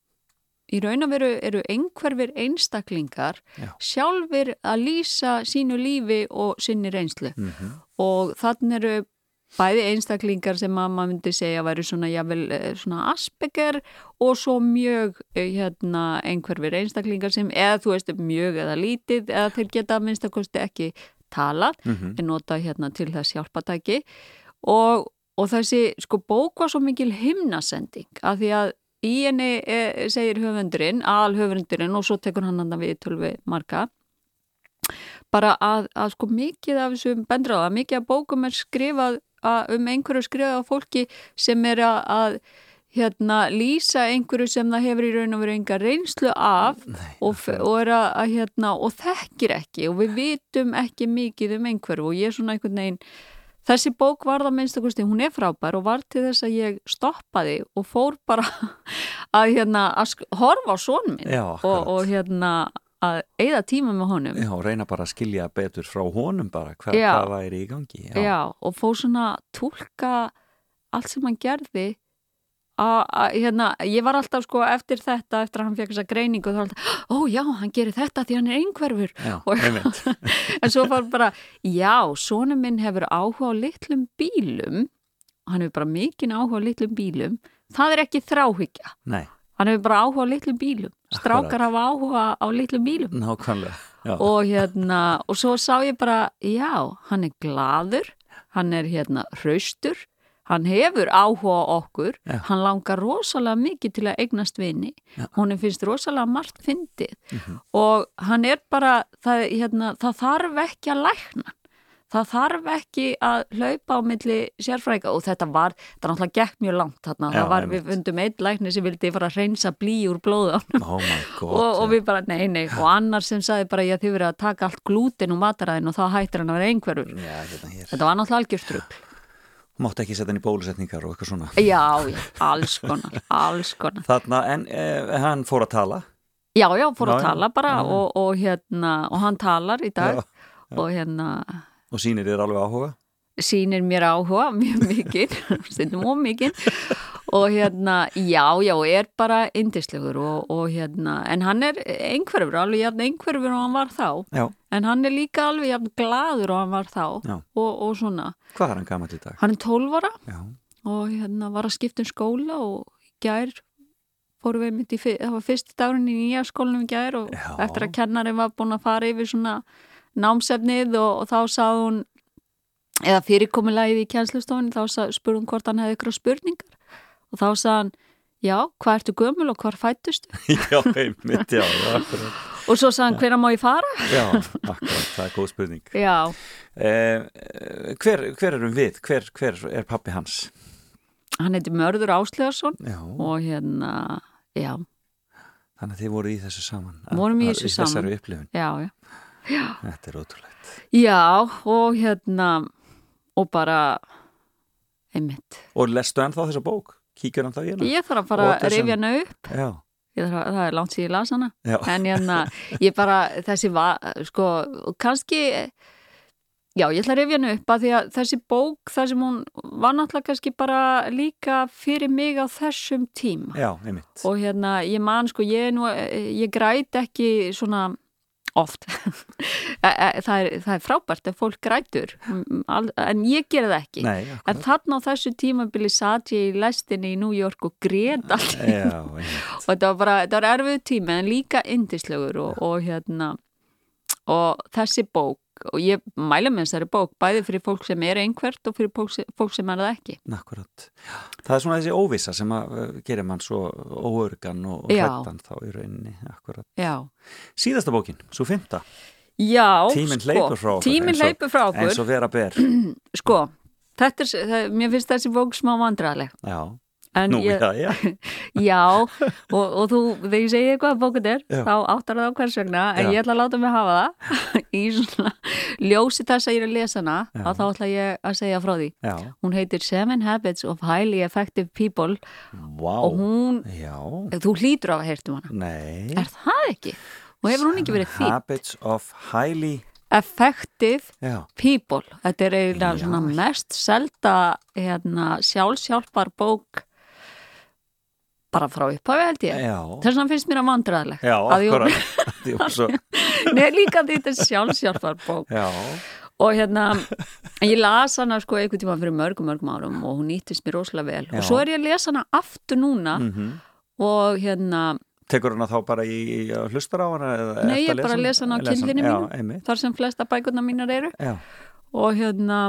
í raun og veru eru einhverfir einstaklingar Já. sjálfur að lýsa sínu lífi og sinni reynslu Mhm. og þannig eru bæði einstaklingar sem að maður myndi segja væri svona, jafnvel, eh, svona Asperger og svo mjög eh, hérna, einhverfir einstaklingar sem eða þú veist mjög eða lítið eða þeir geta að minnst að kosti ekki talað Mhm. en nota hérna til þess hjálpatæki og, og þessi sko bók var svo mikil himnasending af því að í henni e, segir höfundurinn, alhöfundurinn og svo tekur hann hann við tölvi marga bara að, að sko mikið af þessum bendraða, mikið af bókum er skrifað að, um einhverju skrifað af fólki sem er að, að hérna lýsa einhverju sem það hefur í raun og verið enga reynslu af Nei, og, og að, hérna og þekkir ekki og við vitum ekki mikið um einhverju og ég er svona einhvern veginn þessi bók var það minnst að hún er frábær og var til þess að ég stoppaði og fór bara að hérna að horfa á son minn Já, og, og hérna að eigða tíma með honum Já, reyna bara að skilja betur frá honum bara hva, Já. hvað væri í gangi Já. og fór svona að túlka allt sem hann gerði að, hérna, ég var alltaf sko eftir þetta, eftir að hann fekk þessa greiningu þá var alltaf, ó já, hann gerir þetta því hann er einhverfur. Já, Og- en svo var bara, já, sonu minn hefur áhuga á litlum bílum. Hann hefur bara mikinn áhuga á litlum bílum. Það er ekki þráhyggja. Nei, hann hefur bara áhuga á litlum bílum. Strákar hafa áhuga á litlum bílum. Nákvæmlega og hérna og svo sá ég bara, já, hann er gladur hann er hérna hraustur hann hefur áhuga okkur. Já. hann langar rosalega mikið til að eignast vini, honum finnst rosalega margt fyndið. Mhm. og hann er bara, það, hérna, það þarf ekki að lækna. Það þarf ekki að hlaupa á milli sérfræðinga. Og þetta var, þetta náttúrulega gekk mjög langt þarna, Já, það var, við fundum einn lækni sem vildi fara að reynsa blí úr blóðu á hann Oh my god. og, og við bara, nei, nei, og annar sem sagði bara, já, þið verið að taka allt glútin úr mataræðin og þá hættir hann að vera einhverfur. Já, hérna hér. þetta var náttúrulega algjörstrugl Mátti ekki setja hann í bólusetningar og eitthvað svona. já, já, alls konar, alls konar Þarna, en eh, hann fór að tala. já, já, fór Já, að tala bara já. Og, og hérna, og hann talar í dag Já, og hérna Og sýnir þér alveg áhuga. sýnir mér áhuga mjög mikið, stundum og mikið og hérna, já, já, er bara indislegur og, og hérna, en hann er einhverfur, alveg jafn einhverfur og hann var þá, Já. en hann er líka alveg jafn gladur og hann var þá og, og svona, Hvað er hann gammal í dag? hann er 12 ára Já. og hérna var að skipta um skóla og gær fórum við mitt í, það var fyrsti dagurinn í nýja skólanum gær og Já. eftir að kennari var búin að fara yfir svona námsefnið og, og þá sagði hún eða fyrirkomulagið í kjænslustofun þá hún hvort hann hefði ykkur spurningar og þá sagði hann já, hvað ertu gömul og hvar fættust já, einmitt, já, já, akkurat. og svo sagði hann hvenær má ég fara Já, akkurat, það er góð spurning. já, Eh, eh, hver, hver erum við? Hver, hver er pappi hans? hann heiti Mörður Áslegarsson Já, og hérna, já, þannig að þið voru í þessu saman. Vorum í þessu saman. Þessari upplifun. já, já Þetta er ótrúlegt. Já, og hérna og bara einmitt. Og lestu ennþá þessa bók? Kíkjur hann það í hérna? Ég þarf að fara að rifja hana upp. Já, Ég þarf að, það er langt síðan ég las hana. Já, en hérna, ég bara þessi var, sko, kannski já, ég ætla að rifja hana upp að því að þessi bók, það sem hún var náttúrulega kannski bara líka fyrir mig á þessum tíma. Já, og hérna, ég man sko, ég, nú, ég græt ekki svona oft. Það, er, það er frábært ef fólk grætur. Mm, en ég gera það ekki. Nei, en þarna á þessu tímabili satt ég í lestinni í New York og grét allt og þetta var bara, þetta var erfið tími en líka indislegur og, og hérna og þessi bók og ég mæla með þessari bók bæði fyrir fólk sem er einhvert og fyrir fólk sem, er það ekki Akkurat. Það er svona þessi óvissa sem að uh, gerir mann svo óörgan og, hrættan þá í rauninni. Síðasta bókin, svo fymta. Já Tíminn sko, hleypur frá okkur, eins frá okkur eins og vera ber. Sko, er, það, mér finnst þessi bók smá vandræðaleg Já, En nú, ég, já, já. Já, og, og þú, þegar ég segi eitthvað að bókut er, Já. þá áttar það á hvers vegna, en ég ætla að láta mig hafa það í svona ljósi þess að ég er að lesa hana, að þá ætla ég að segja frá því. Já, Hún heitir Seven Habits of Highly Effective People vá. og hún, Já, þú hlýtur af að heyrtum hana. nei. Er það ekki? Og hefur hún ekki verið þýtt? Habits of highly, Effective já, People. Þetta er eiginlega mest selda hérna, sjálfsjálfar bók bara frá upphafi held ég. Þess vegna finnst mér að vandræðilegt. Já, Að akkurat. Nei, líka því þetta er sjálfsjálfar bók já, og hérna, ég las hana sko einhvern tíma fyrir mörgum, mörgum árum og hún nýttist mér rosalega vel Já. og svo er ég að lesa hana aftur núna mhm. og hérna, Tekur hana þá bara í, í að hlustar á hana? Nei, ég bara lesa hana á kyndlinni Já, mínu. þar sem flesta bækurna mínar eru Já, og hérna,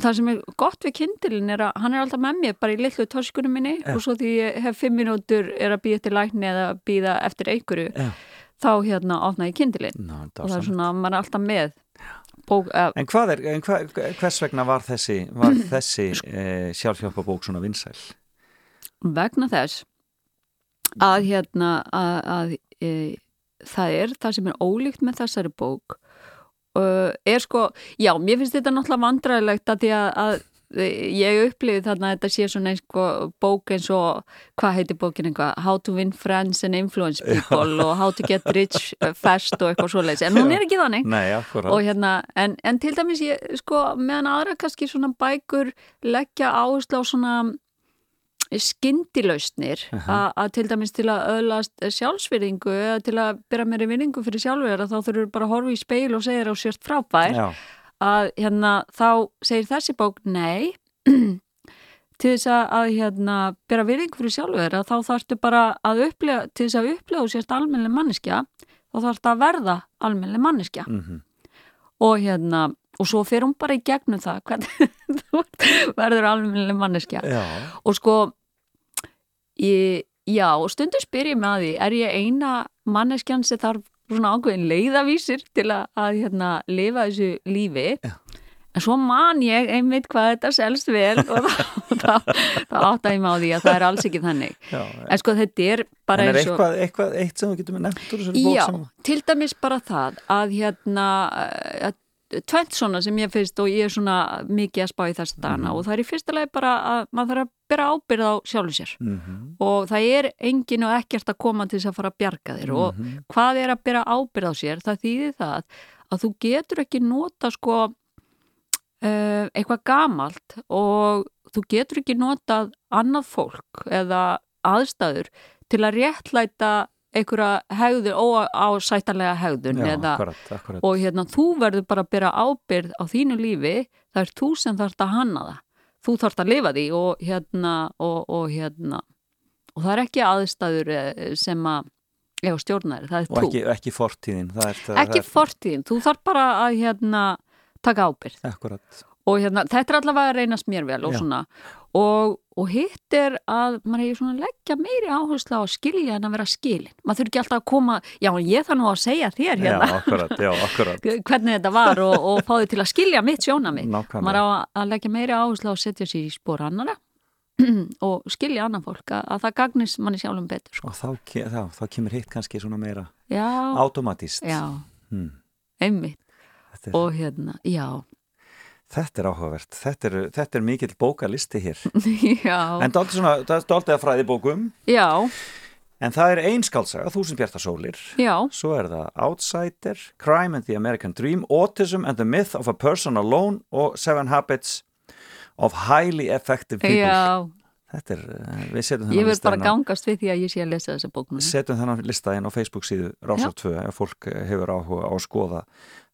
það sem er gott við kindilin er að hann er alltaf með mér bara í litlu töskunum minni Já. og svo því ég hef fimm mínútur er að býða eftir lækni eða býða eftir einhverju já. þá hérna opna ég kindilin Ná, og það er svona, maður er alltaf með bók, uh, En hvað er, en hva, hvers vegna var þessi, var þessi e, sjálfhjálpabók svona vinsæl? vegna þess að hérna að, að e, það er það sem er ólíkt með þessari bók er sko, já, mér finnst þetta náttúrulega vandræðilegt að því að, að e, ég upplifið þarna að þetta sé svona einsko bók eins og, hvað heitir bókin eitthvað, How to win friends and influence people og How to get rich fast og eitthvað svoleiðis, en hún er ekki þannig. Nei, og hérna, en, en til dæmis ég, sko, meðan aðra kannski svona bækur leggja áherslu á svona skyndilausnir a- að til dæmis til að öðlast sjálfsvirðingu eða til að byrja meiri vinningu fyrir sjálfur þá þurfur bara að horfa í speil og segja þér á sérst frábær. Já, að hérna þá segir þessi bók nei til þess að, hérna byrja virðingu fyrir sjálfur að þá þarftu bara að upplega til þess að upplega sérst almennileg manneskja þá þarf þetta að verða almennileg manneskja. Mhm. og hérna og svo fer hún bara í gegnum það hvernig þú verður almennileg manneskja. Já, og sko ég, já, og stundu spyr ég með að því er ég eina manneskjan sem þarf svona ákveðin leiðavísir til að, að hérna, lifa þessu lífi Já. en svo man ég einmitt hvað þetta selst vel og þá, átta ég mig á því að það er alls ekki þannig já. en sko þetta er bara eins og eitthvað, eitthvað eitt sem þú getur með bók Já, til dæmis bara það að hérna að tvent svona sem ég finnst og ég er svona mikið að spá í þess dana Mhm. og það er í fyrsta leið bara að maður þarf að bera ábyrð á sjálfu sér Mhm. og það er engin og ekkert að koma til þess að fara að bjarga þér og Mhm. hvað er að bera ábyrð á sér það þýðir það að þú getur ekki nota sko uh, eitthvað gamalt og þú getur ekki notað annað fólk eða aðstæður til að réttlæta einhverja hegðun, óásættanlega hegðun Já, eða, akkurat, akkurat. og hérna þú verður bara að bera ábyrð á þínu lífi, það er þú sem þarft að hanna það, þú þarft að lifa því og hérna og, og hérna og það er ekki aðstæður eh, sem að já, stjórnar, það er Og þú. ekki, ekki fortíðin er, ekki það fortíðin, þú þarf bara að hérna taka ábyrð er, Akkurat. Og hérna, þetta er allavega að reynast mér vel og Já. svona og, og hitt er að maður er svona leggja meiri áherslu á að skilja en að vera skilin. Maður þurfi ekki alltaf að koma, já ég þarf nú að segja þér hérna. Já, akkurat, já, akkurat. Hvernig þetta var og, og fá þið til að skilja mitt sjónami maður Nákvæmlega á að leggja meiri áherslu á að setja sér í spór annara og skilja annan fólk að, að það gagnist manni sjálfum betur sko. Og þá, þá, þá kemur hitt kannski svona meira já, automatist. Já, hmm. einmitt. Og hérna, já þetta er áhugavert. Þetta er, þetta er mikill bókalisti hér. Já, En það er dálítið að fræði bókum já, En það er einskálsaga, Þúsund bjarta sólir. Já. Svo er það Outsider, Crime and the American Dream, Autism and the Myth of a Person Alone og Seven Habits of Highly Effective People. já, Þetta er, eh, við setjum ég þennan vil lista bara inn á, gangast við því að ég sé að lesa þessa bók núna. setjum þennan lista inn á Facebook síðu Rásar 2 ef fólk eh, hefur áhuga á að skoða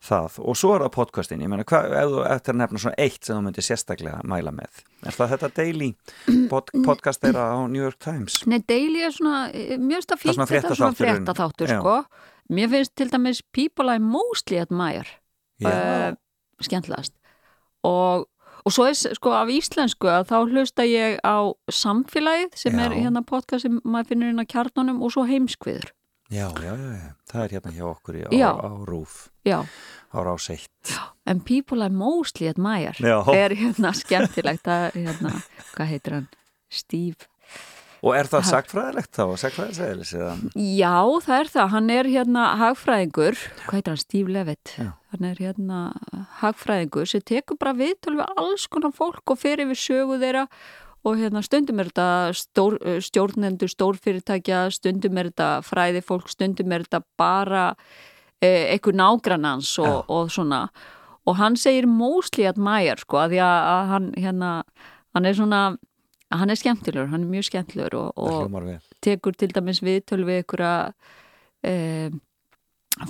það. Og svo er það podcastin, ég meina, hvað, ef þú eftir að nefna svona eitt sem þú myndir sérstaklega mæla með. Er það þetta daily pod, podcast þeirra á New York Times? Nei, Daily er svona, eh, mér finnst það fínt þetta er svona Já. sko mér finnst til dæmis People I Mostly Admire uh, skemmtilegast og, og svo er sko af íslensku að þá hlusta ég á samfélagið sem Já. er hérna podcast sem maður finnur inn á kjarnunum og svo heimskviður já, já, já, já. Það er hérna hjá okkur í, á, Já. á Rúf, já, á Rás 1. en People I Mostly Admire Já. er hérna skemmtilegt er hérna, hvað heitir hann Steve Og er það sagfræðilegt þá, sagfræðilsæðilis eða? Já, það er það. Hann er hérna hagfræðingur, hvað heitir hann, Steve Levitt. Já. Hann er hérna hagfræðingur sem tekur bara viðtöl við alls konar fólk og fer yfir sögu þeirra og hérna stundum er þetta stór, stjórnendur stórfyrirtækja, stundum er þetta fræði fólk, stundum er þetta bara eh, einhver nágrannans og, Já. og svona. Og hann segir mostly admire sko, að því að, að hann hérna, hann er svona, hann er skemmtilegur, hann er mjög skemmtilegur og, og tekur til dæmis viðtöl við einhverja e,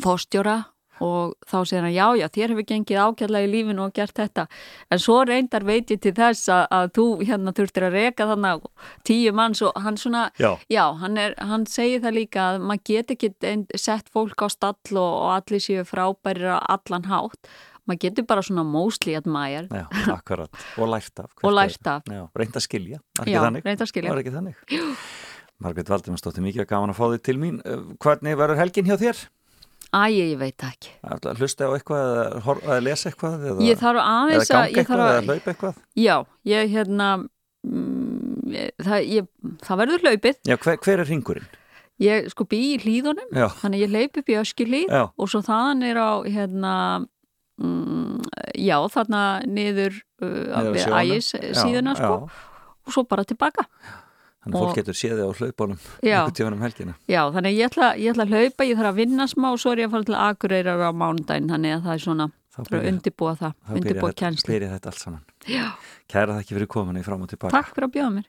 fórstjóra og þá segir hann já, já, þér hefur gengið ágæðlega í lífinu og gert þetta en svo reyndar veit ég til þess að, að þú hérna þurftir að reka þannig tíu manns og hann svona Já. hann, er, hann segir það líka að maður get ekki sett fólk á stall og, og allir séu frábærir á allan hátt maður getur bara svona mostly admire Já, akkurat. Og lært af. og lært af Já, reynd að skilja. Já, þannig? reyndar skilja? Margrét Valdimarsdóttir, mikið gaman að fá þig til mín. Hvernig verður helgin hjá þér? Æ, ég veit ekki að hlusta á eitthvað eða, eða lesa eitthvað? Eða, Ég þarf eða aðeins ganga að, ég eitthvað þarf eða að, hlaupa eitthvað? já, ég hérna, mm, það, ég, það verður hlaupið. Já, hver, hver er ringurinn? Ég sko bý í hlýðunum, Já, þannig ég hleyp upp í öskilíð og svo þaðan er á, hérna, mm, já, þarna niður uh, ægis síðuna, sko, Já, og svo bara tilbaka. Þannig að fólk getur séð þig á hlaupunum Já. einhvern tíðan um helgina. Já, þannig ég ætla, ég ætla að hlaupa, ég þarf að vinna smá og svo er ég að fara til Akureyrar á mánudaginn, þannig að það er svona, Þá þarf að undirbúa það, þá byrjar undirbúa þetta- kjænsli. byrjar þetta allt saman. Já, Kæra þakki fyrir kominu fram og tilbaka. takk fyrir að bjóða mér.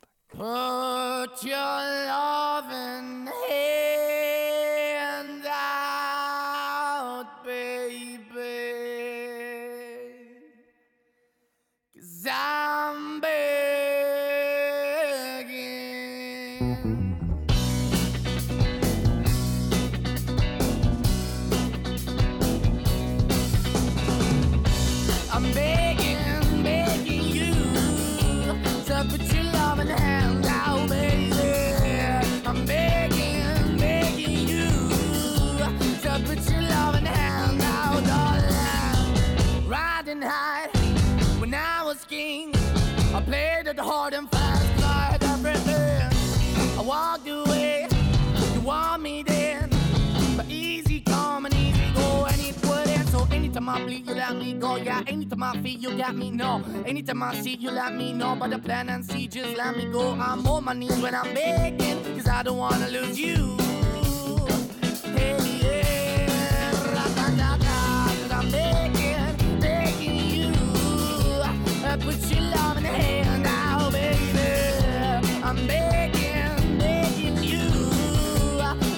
Bleed, you let me go. Yeah, anytime I feel, you got me, no. Anytime I see, you let me know. But the plan and see, just let me go. I'm on my knees when I'm begging, cause I don't wanna lose you. Hey, yeah, 'cause I'm begging, begging you. Uh, Put your love in the hand now, baby. I'm begging, begging you.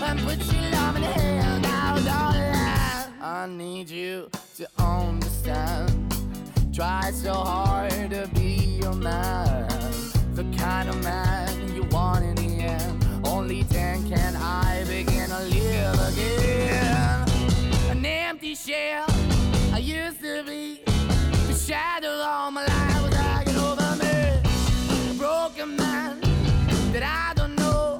And put your love in the hand now, darling. I need you to understand. Try so hard to be your man. The kind of man you want in the end. Only then can I begin to live again. An empty shell I used to be. The shadow all my life was hanging over me. A broken man that I don't know.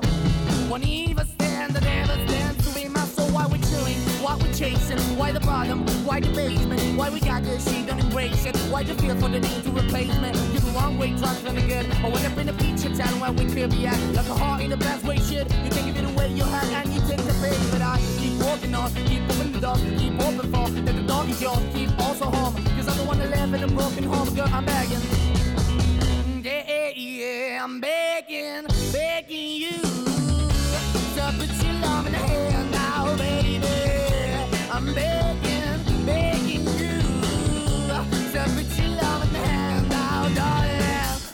Won't even stand, I never stand to be my soul. Why we're chilling, why we're chasing, why the why the basement, why we got good, she don't embrace it. Why the feel for the need to replace me? You're the wrong way, trying to good. I went up in a feature town where we could be at. Like a heart in the best way, shit. You can give it away, you have, and you take the bait. But I keep walking on, keep moving the door, keep open for that the dog is yours, keep also home. Cause I'm the one that live in a broken home, girl, I'm begging. Yeah, yeah, yeah, I'm begging, begging you to put your love in the hand now, baby. I'm begging,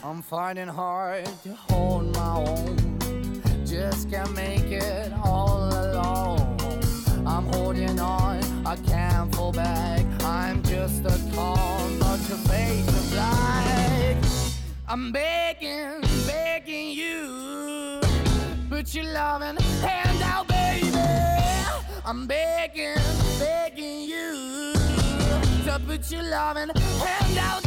I'm fighting hard to hold my own, just can't make it all alone. I'm holding on, I can't fall back. I'm just a call, but your face is black. I'm begging, begging you. Put your loving hand out, baby. I'm begging, begging you. To put your loving hand out,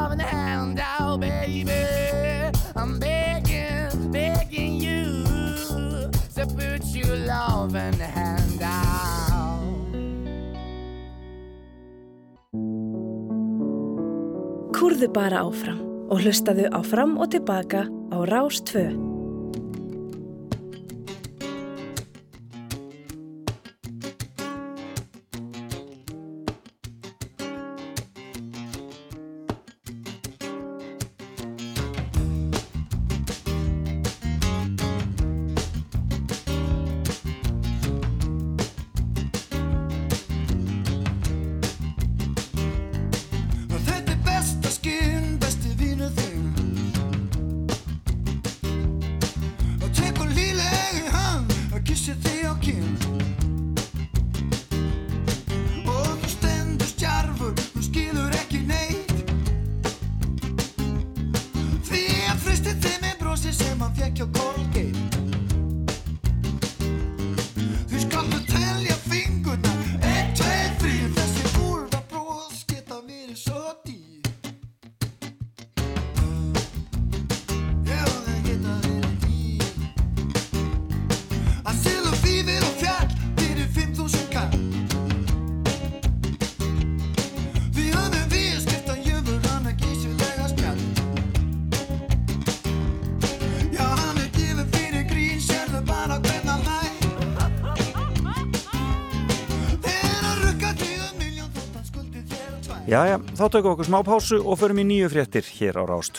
Kúrðu bara áfram og hlustaðu á fram og tilbaka á Rás tvær Jæja, þá tökum við okkur smá pásu og förum í nýju fréttir hér á Rás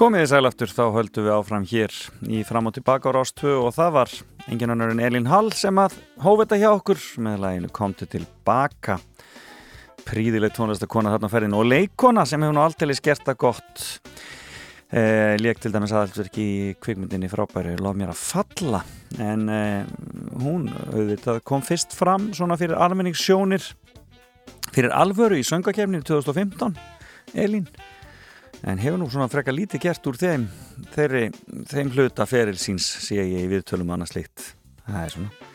Komið þið sælaftur, þá höldum við áfram hér í fram og tilbaka á Rástvö og það var engin annar en Elín Hall sem að hófa þetta hjá okkur. Með læginu Komdu tilbaka. Príðileg tónlistakona þarna ferðin og leikona sem hefur nú alltaf skert það gott. Eh, leik til dæmis aðalsverki í kvikmyndinni frábæri Lof mér að falla. En eh, hún auðvitað, kom fyrst fram svona fyrir almenningssjónir fyrir alvöru í söngakefninu 2015 Elín en hefur nú svona frekka lítið gert úr þeim þeirri, þeim hluta feril síns sé ég í viðtölum annars líkt það er svona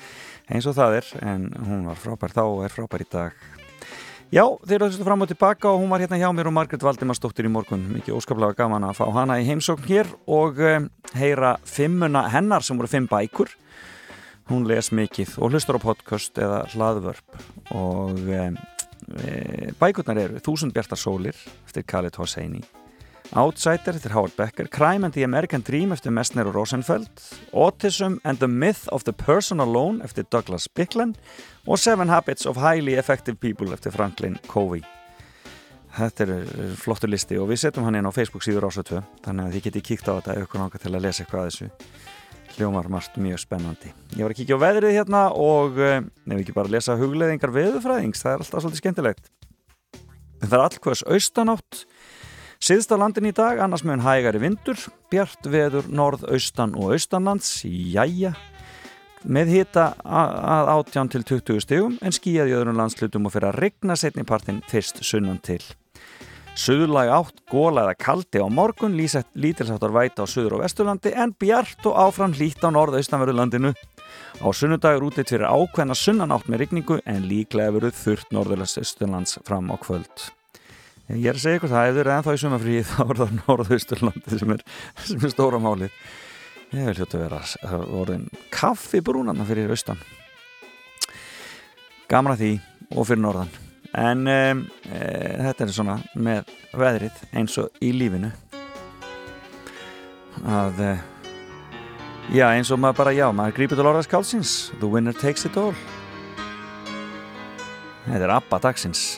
eins og það er en hún var frábær þá og er frábær í dag. Já, þeir eru þessu fram og tilbaka og hún var hérna hjá mér og Margret Valdimarsdóttir í morgun. Mikið óskaplega gaman að fá hana í heimsókn hér og um, heyra fimmuna hennar sem voru fimm bækur. Hún les mikið og hlustar á podcast eða hlaðvörp og e, bækurnar eru Þúsund bjartar sólir eftir Khaled Hosseini Outsider eftir Howard Becker Crime and the American Dream eftir Messner og Rosenfeld Autism and the Myth of the Person Alone eftir Douglas Bicklin og Seven Habits of Highly Effective People eftir Franklin Covey. Þetta er flottur listi og við setjum hann inn á Facebook síður ásötu þannig að þið geti kíkt á þetta ykkur náttúrulega til að lesa eitthvað að þessu. Hljómar margt mjög spennandi. Ég var að kíkja á veðrið hérna og nefnum ekki bara að lesa hugleðingar veðufræðings það er alltaf svolítið skemmtilegt. En það er allkvæðs austanátt Siðst á landin í dag, annars meðan hægari vindur, bjart veður norð-austan og austanlands, jæja, með hita að 18 til 20 stegum en skíjaði í öðrum landslutum og fyrir að regna setnipartin fyrst sunnan til. Suðurlæg átt, góla eða kaldi á morgun, lítilsáttar væta á Suður og Vesturlandi en bjart og áfram hlýtt á norð-austanverðurlandinu. Á sunnudagur útitt fyrir ákveðna sunnanátt með regningu en líklega veruð þurft norðurlands austurlands fram á kvöld. Ég er að segja ykkur það, ef þið eru ennþá í sumafríð þá er það norðausturlandi sem sem er stóra máli ég vil hljóta vera að orðin kaffi brúnanna fyrir austan. Gaman að því og fyrir norðan. En um, e, þetta er svona með veðrið eins og í lífinu. Að e, já eins og maður bara já, maður grípið til orðas kálsins the winner takes it all. Þetta er Abba dagsins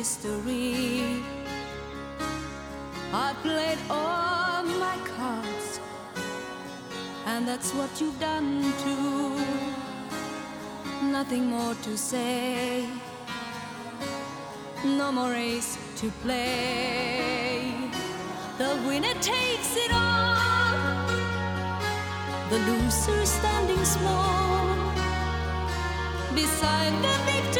history. I played all my cards, and that's what you've done too. Nothing more to say, no more race to play. The winner takes it all, the loser standing small beside the victory.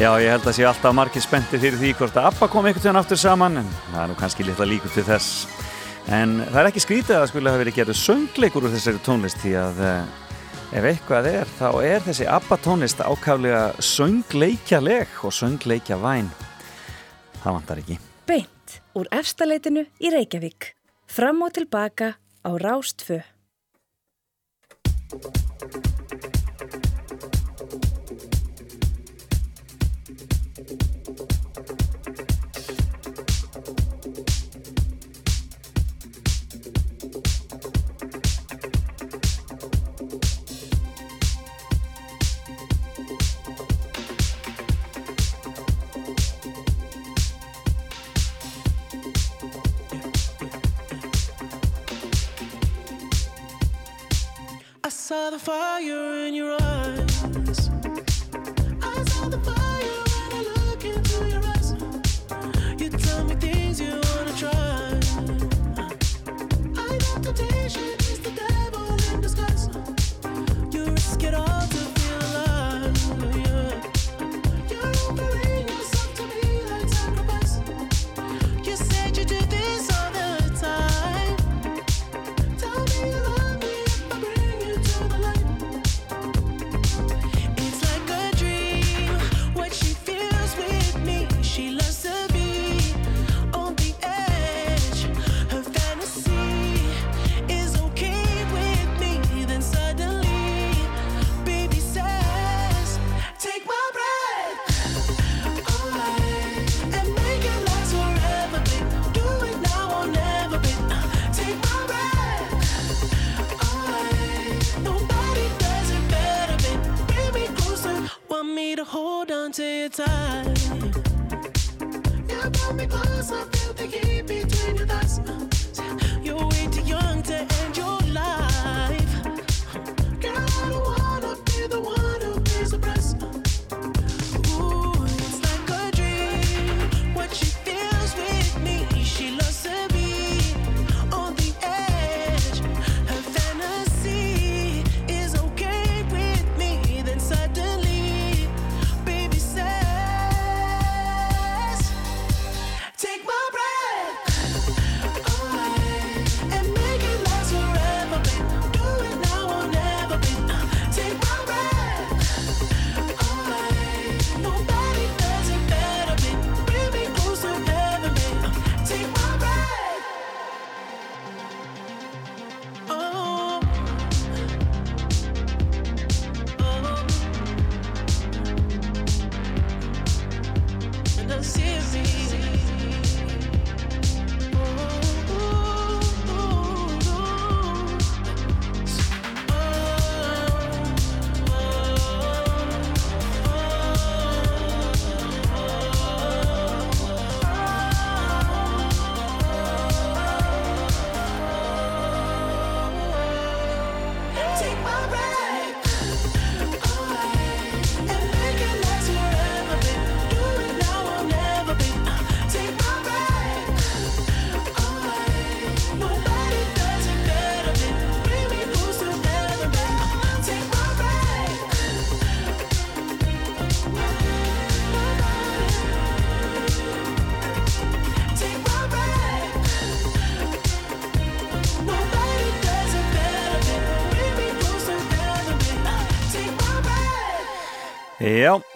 Já, ég held að sé alltaf margir spennti fyrir því hvort að Abba kom einhvern veginn aftur saman en það er nú kannski litla líkur til þess en það er ekki skrítið að það skulle hafa verið gerðu söngleikur úr þessari tónlist því að eh, ef eitthvað er þá er þessi Abba tónlist ákaflega söngleikjaleg og söngleikjavæn það vantar ekki Beint úr efstaleitinu í Reykjavík. Fram og tilbaka á Rástfö. I saw the fire in your eyes.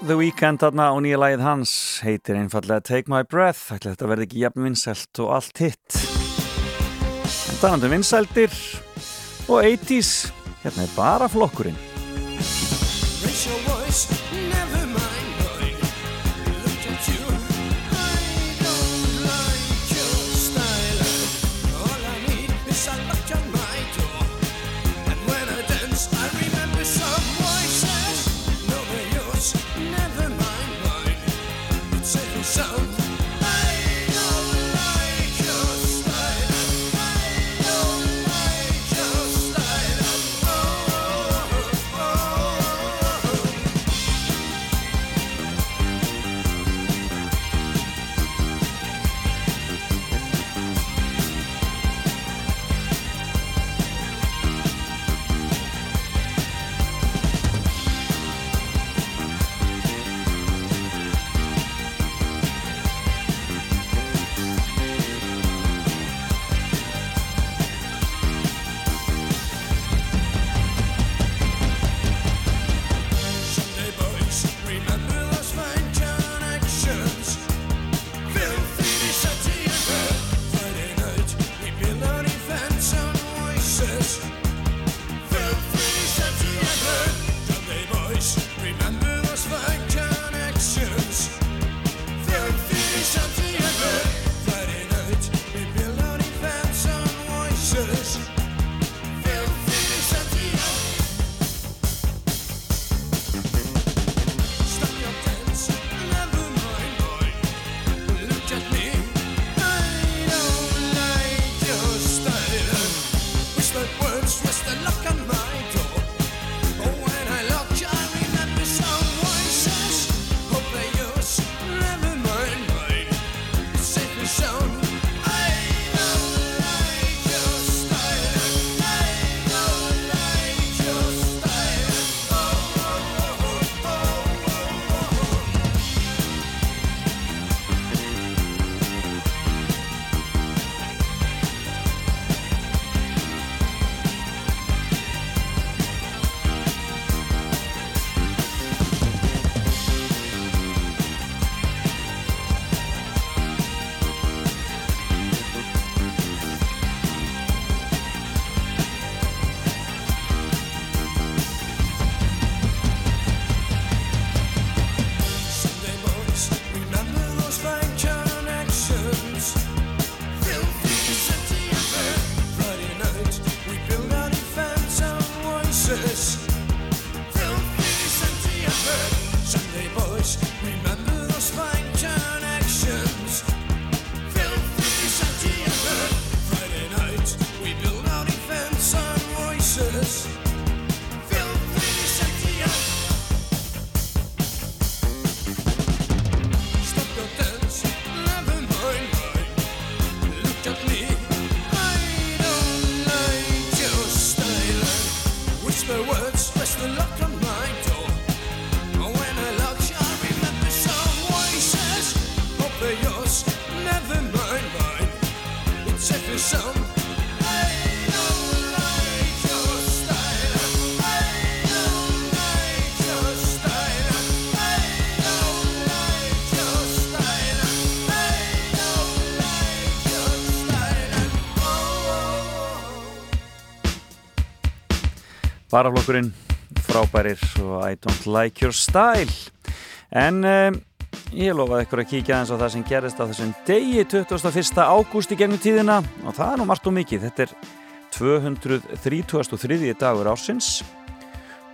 The Weeknd þarna og nýja lagið hans heitir einfallega Take My Breath. Ætli þetta verði ekki jafn vinsælt og allt hitt. En þannig vinsældir og 80s hérna er bara flokkurinn Baraflokkurinn, frábærir og I don't like your style. En um, ég lofaði ykkur að kíkja aðeins á það sem gerist á þessum degi 21. ágúst í gennum tíðina. Og það er nú margt og mikið. Þetta er 233. dagur ársins.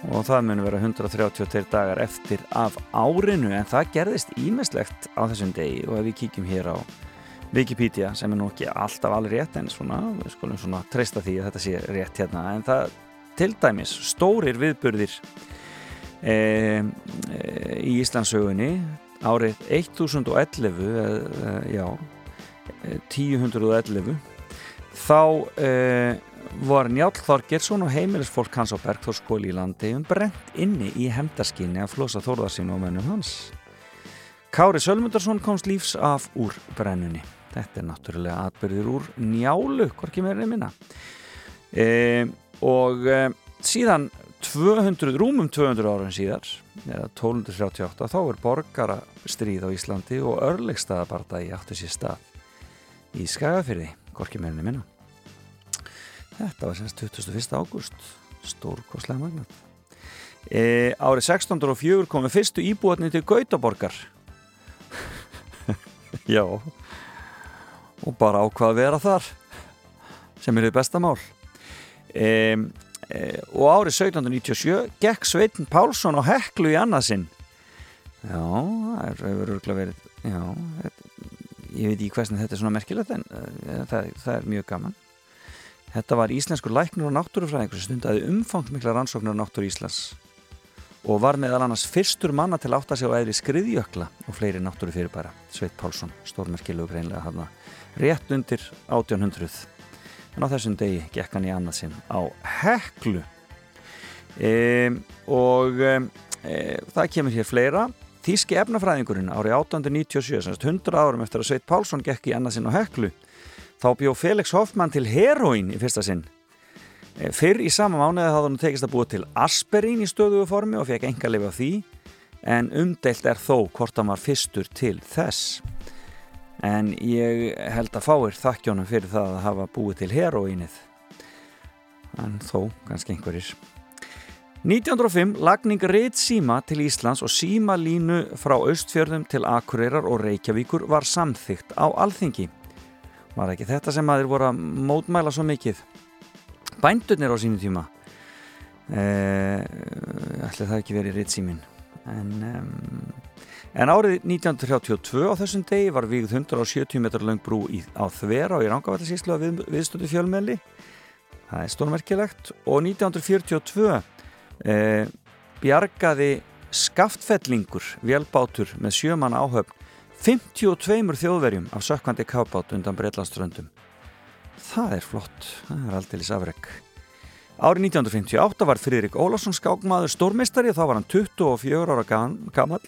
Og það mun vera 132 dagar eftir af árinu. En það gerðist ímislegt á þessum degi. Og ef við kíkjum hér á Wikipedia sem er nú ekki alltaf alveg rétt en svona, við skulum svona treysta því að þetta sé rétt hérna. En það til dæmis stórir viðburðir e, e, í Íslandsögunni árið 1011 e, e, já e, 1011 þá e, var Njál Þorgersson og heimilisfólk hans á Bergþórskóli í landi um brent inni í hemdarskinni að flosa þórðarsinn og mennum hans. Kári Sölmundarsson komst lífs af úr brennunni. Þetta er náttúrulega atbyrðir úr njálu, hvorki meira minna. E, og e, síðan 200, rúmum 200 ára síðar, eða 1238, þá er borgara stríð á Íslandi og örlegstaðabardagi áttu sér stað í Skagafyrði, gorki meðinni minna. Þetta var semst 21. ágúst, stórkoslega magnat. E, árið 1604 komu fyrstu íbúatni til Gautaborgar. Já, og bara ákvað að vera þar, sem er þið e, og árið 1797 gekk Sveitin Pálsson á Heklu í annarsinn. Já, það hefur örgulega verið, já, ég veit ekki hversnig þetta er svona merkilegt en uh, það, það er mjög gaman. Þetta var íslenskur læknur og náttúrufræðingur sem stundaði umfangmikla rannsóknur á náttúru Íslands og var meðal annars fyrstur manna til að átta sig á eðri skriðjökla og fleiri náttúru fyrirbæra. Sveit Pálsson, stórmerkilegu greinlega hafna rétt undir 1800 en á þessum degi gekk hann í annað sinn á Heklu. E, og e, það kemur hér fleira. Þíski efnafræðingurinn árið 1897 semst 100 árum eftir að Sveit Pálsson gekk í annað sinn á Heklu þá bjó Felix Hoffmann til heroín í fyrsta sinn. E, Fyrr í sama mánuði hafði hann tekist að búa til asperín í stöðugu formi og fekk enga lifa því en umdeilt er þó hvort hann var fyrstur til þess en ég held að fáir þakkjónum fyrir það að hafa búið til heroínið en þó kannski einhverjir. 1905 lagning reitt síma til Íslands og símalínu frá Austfjörðum til Akureyrar og Reykjavíkur var samþygt á alþingi. Var ekki þetta sem aðeir voru að mótmæla svo mikið? Bændurnir á sínu tíma. Eh, ætli það ekki verið reitt símin en um, En árið 1932 á þessum degi var vígð 170 metrar lang brú í, á Þvera og í Rangavallarsíslu að við, viðstöndi fjölmeli. Það er stórmerkilegt. Og 1942 eh, bjargaði skaftfellingur, vélbátur með sjöman áhöfn 52 þjóðverjum af sökkvandi kábát undan Breitlandströndum. Það er flott. Það er aldeilis afreg. Árið 1958 var Friðrik Ólafsson skákmaður stórmeistari og þá var hann 24 ára gam- gamall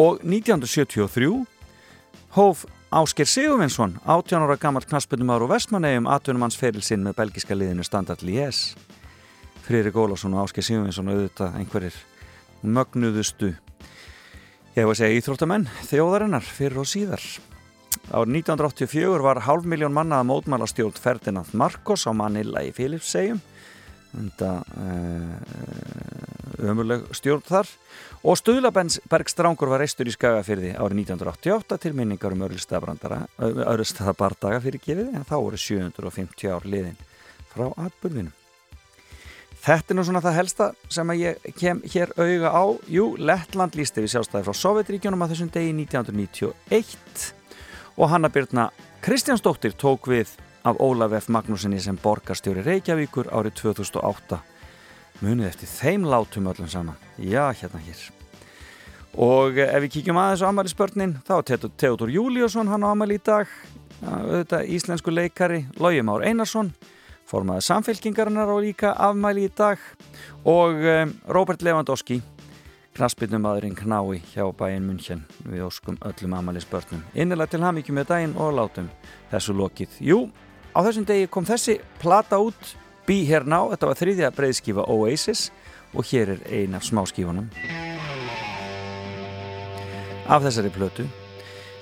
og 1973 hóf Ásker Sigurvinsson 18 ára gammal knaspunumar og Vestmannegjum atvinnumannsferil sinn með belgiska liðinu Standard Lies Friðrik Ólafsson og Ásker Sigurvinsson auðvitað einhverjir mögnuðustu ég hef að segja íþróttamenn þjóðarinnar fyrir og síðar. Árið 1984 var hálf miljón manna að mótmæla stjórn Ferdinand Marcos á Manila í Filipsegjum þetta uh, ömuleg stjórn þar. Og Stuðlabergstrangur var reistur í Skagafyrði árið 1988 til minningar um örlustæðabardaga fyrir gefið en þá voru 750 ár liðin frá atbyrðinu Þetta er nú svona það helsta sem að ég kem hér auga á. Jú, Lettland lísti við sjálfstæði frá Sovjetríkjónum að þessum degi 1991 og Hanna Byrna Kristjánsdóttir tók við af Ólaf F. Magnúsinni sem borgarstjóri Reykjavíkur árið 2008 munið eftir þeim látum öllum saman. Já, hérna hér. Og ef við kíkjum aðeins á Amali spörnin þá er Teodor Júliusson hann á Amali í dag. Þetta íslensku leikari Lógi Már Einarsson formaði samfélkingarinnar og líka afmæli í dag. Og um, Robert Lewandowski knaspinum aðurinn knái hjá bæinn München. Við óskum öllum Amali spörnum innilega til hamíkjum með daginn og látum þessu lokið. Jú, á þessum degi kom þessi plata út Be Here Now, þetta var þriðja breiðskífa Oasis og hér er ein af smáskífunum. Af þessari plötu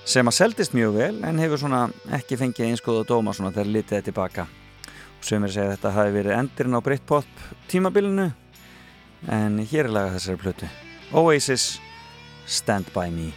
sem að seldist mjög vel en hefur svona ekki fengið einskoða dóma svona þegar litið er tilbaka. Og sem er að segja að þetta hafi verið endirinn á Britpop tímabilinu en hér er lagað þessari plötu. Oasis Stand By Me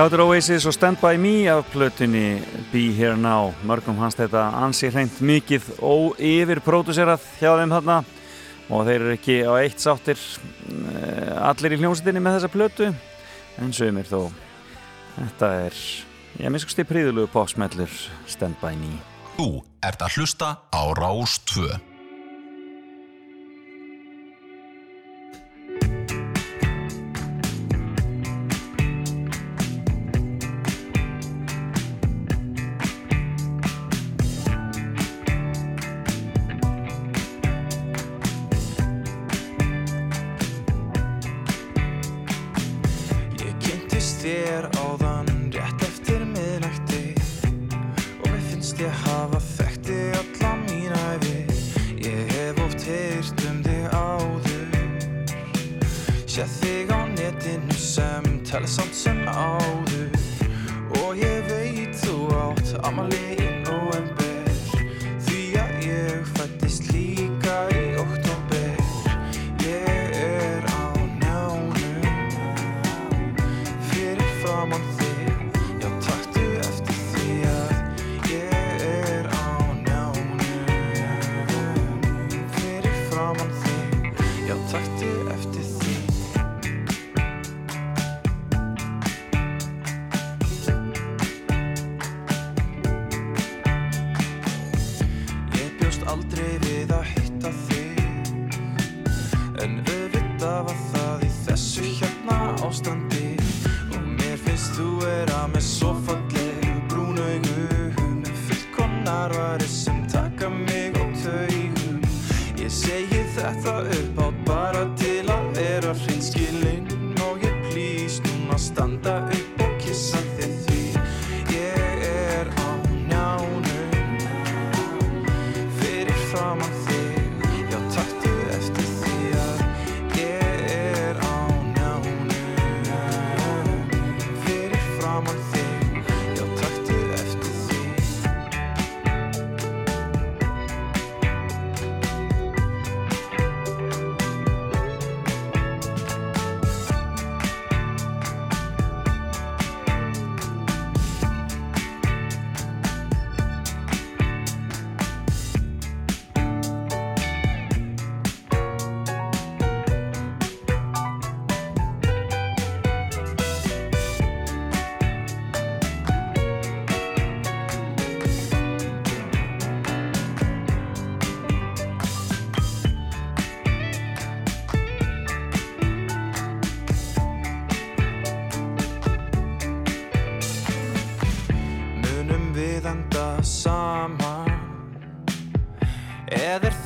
Hjáður Oasis og Stand By Me af plötunni Be Here Now. Mörgum hans þetta ansi hreint mikið og yfir pródúserað hjá þeim þarna. Og þeir eru ekki á eitt sáttir eh, allir í hljómsveitinni með þessa plötu. En sögumir þó. Þetta er, ég miskusti príðulegu bóksmellur Stand By Me. Þú ert að hlusta á Rástfö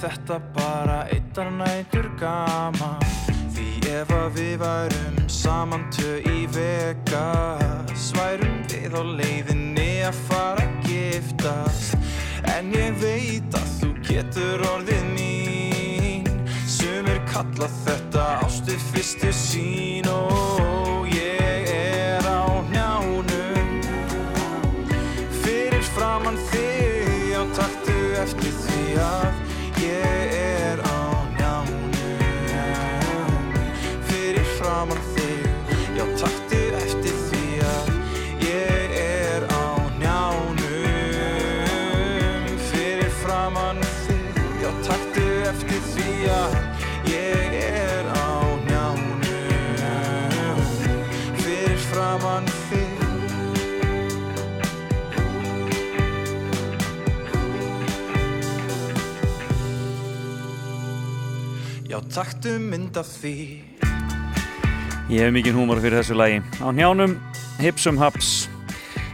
þetta bara eittar nætur gaman. Því ef að við værum saman tvö í Vegas Værum við á leiðinni að fara að giftast. En ég veit að þú getur orðið mín. Sumir kalla þetta ástu fyrstu sín taktu mynd af því Ég hef mikið húmor fyrir þessu lagi. Á njánum, hipsum haps.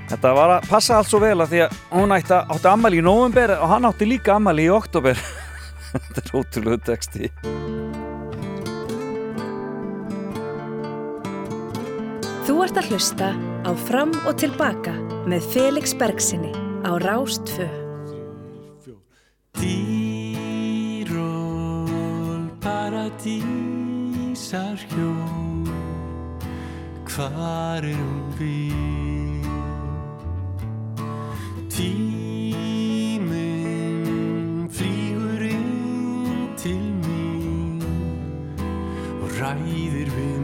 Þetta var að passa allt svo vel að því að hún ætti, átti ammali í november og hann átti líka ammali í oktober. Þetta er ótrúlega texti. Þú ert að hlusta á Fram og Tilbaka með Felix Bergsinni á Rástfö. Týról paradísar hjó Hvar erum við? Tíminn flýgur inn til mín og ræðir við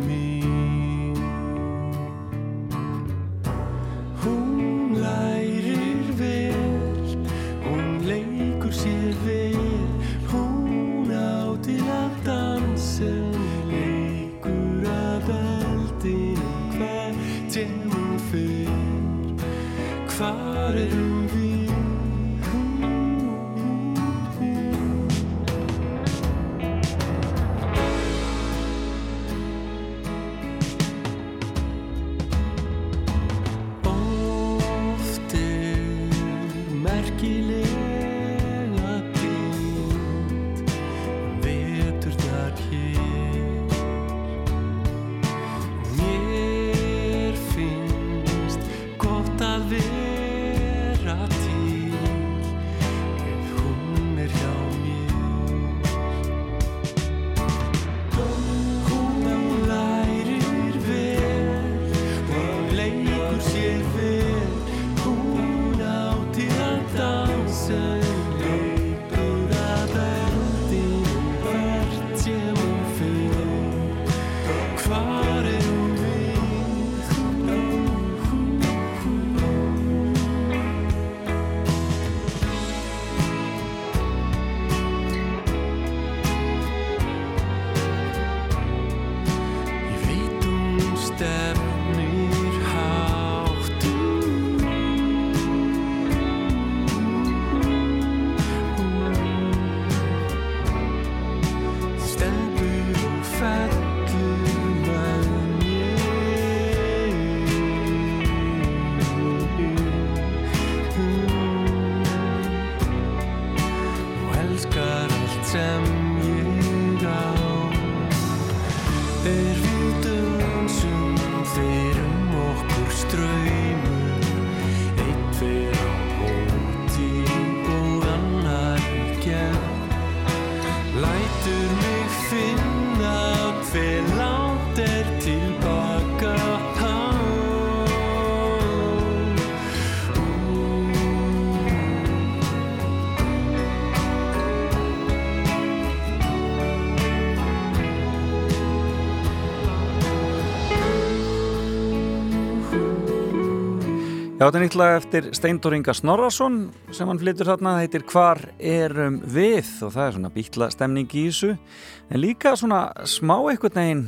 þetta er nýtt lag eftir Steindór Inga Snorrason sem hann flytur þarna, það heitir Hvar erum við? Og það er svona bítla stemning í þessu en líka svona smá einhvern veginn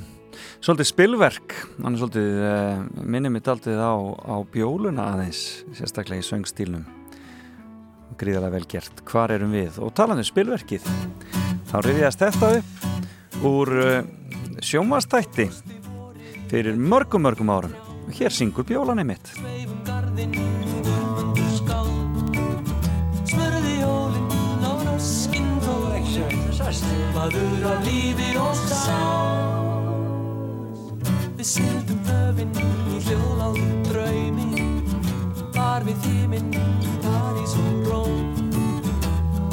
svolítið spilverk. Hann er svolítið, uh, minnið mitt aldrei á, á bjóluna aðeins sérstaklega í söngstílnum. Gríðarlega vel gert, Hvar erum við? Og talandi um spilverkið þá rifjast þetta upp úr uh, sjómastætti fyrir mörgum mörgum árum. Hér syngur bjólan einmitt Þinn Guðmundur skáld. Smörði jólinn á raskinn Þó ekki. Vaður af lífi og sá Við syldum höfinn Í hljóðláð draumi. Var við þýminn París og Róm.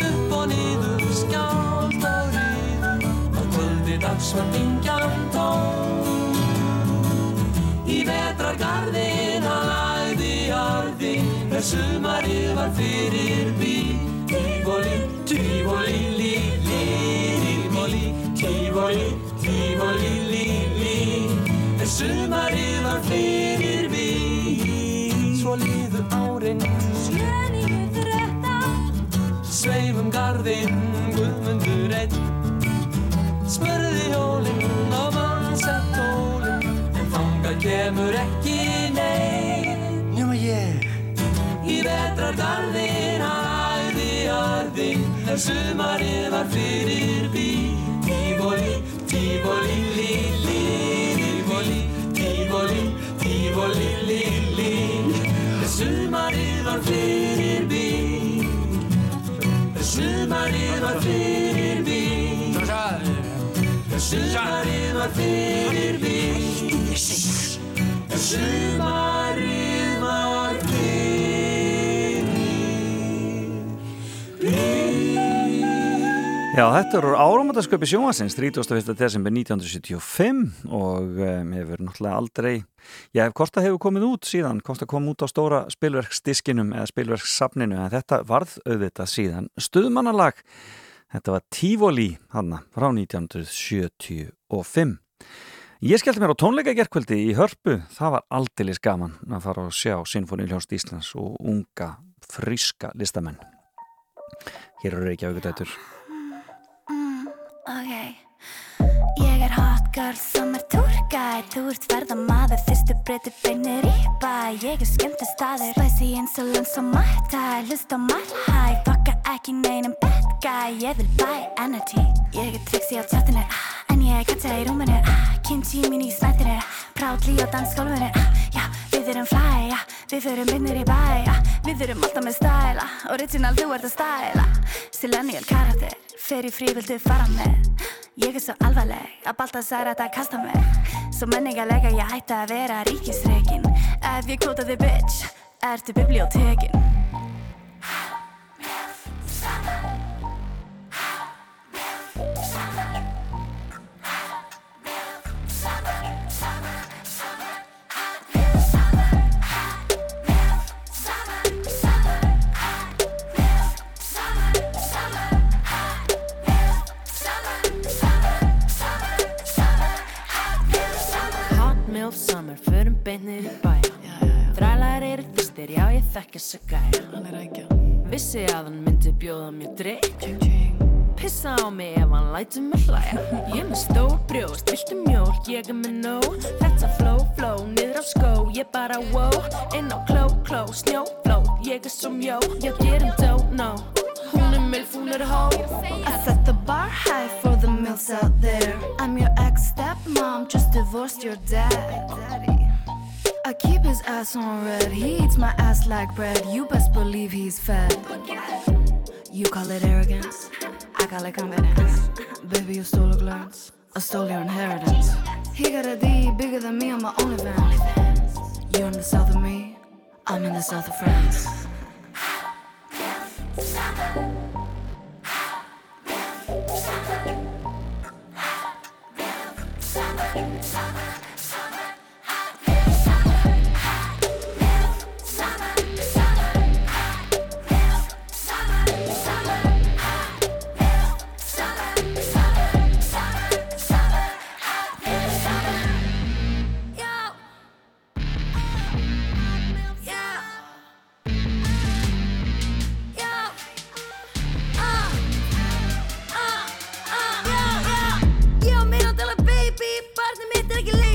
Upp og niður Skjált á riður Á kvöldi dags var mingjan tón Í vetrargarðin að Er sumarið var fyrir bí. Tífóli, tífóli, lí, lí Tífóli, tífóli, tífóli, lí, lí. Er sumarið var fyrir bí. Svo líður árin. Sjöníu þretta Sveifum garðinn Guðmundur einn. Spurði hjólinn og mann sett tólinn En þangað kemur ekki nei Njóma ég Í vetrargarðin æði arði Er sumarið var fyrir bí. Tífóli, tífóli, lí, lí Tífóli, tífóli, tífóli, lí, lí. Er sumarið var fyrir bí. Er sumarið var fyrir bí. Er sumarið var fyrir bí. Er sumarið Já, þetta eru áramöndasköpi sjónvarsins 31. desember 1975 og um, hefur náttúrulega aldrei já, hvort það hefur komið út síðan það kom út á stóra spilverksdiskinum eða spilverkssafninu, en þetta varð auðvitað síðan stuðmannalag. Þetta var Tivoli hanna frá 1975 Ég skellti mér á tónleika gerkvöldi í Hörpu, það var aldeilis gaman að fara og sjá Sinfoni Ljónst Íslands og unga, friska listamenn. Hér eru Reykjavík dætur Ok. Ég er hot girl sem er túrgæð Þú ert ferðamaður, fyrstu breyti beinir í bæ Ég er skemmti staður Spicy insolence og mæta Lust á mætthæ Bakka ekki neinum bad guy. Ég vil buy energy. Ég er trixi á tjattinu ah, En ég er katja í rúminu ah, Kimchi mín í snættinu Proudly á dansgólfinu ah, Já, við erum fly ja, Við förum beinir í bæ ja, Við erum alltaf með stæla Original, þú ert að stæla. Silenial karakter Fer í frí, viltu fara með. Ég er svo alvarleg að balta særa þetta kasta mig Svo menningarlega ég hætti að vera ríkisreikin Ef ég kvota þig bitch, ertu bibliotekin summer, förum beinir í bæja Þrælar eru fyrstir, já ég þekki þessa gæja. Vissi að hann myndi bjóða mér drikk Pissa á mig ef hann lætur mig hlæja. Ég er með stór brjóst, viltu mjólk, ég er með nóg Þetta flow, flow, niður á skó, ég bara wow. Inn á kló, kló, snjófló, ég er svo mjó. Ég gerum don't know. Hún er milf, hún er hó. Set the bar high for the mills out there. I'm your ex-stepmom, just divorced your dad. I keep his ass on red, he eats my ass like bread. You best believe he's fed You call it arrogance, I call it confidence. Baby, you stole a glance, I stole your inheritance. He got a D bigger than me on my OnlyFans. You're in the south of me, I'm in the south of France Ég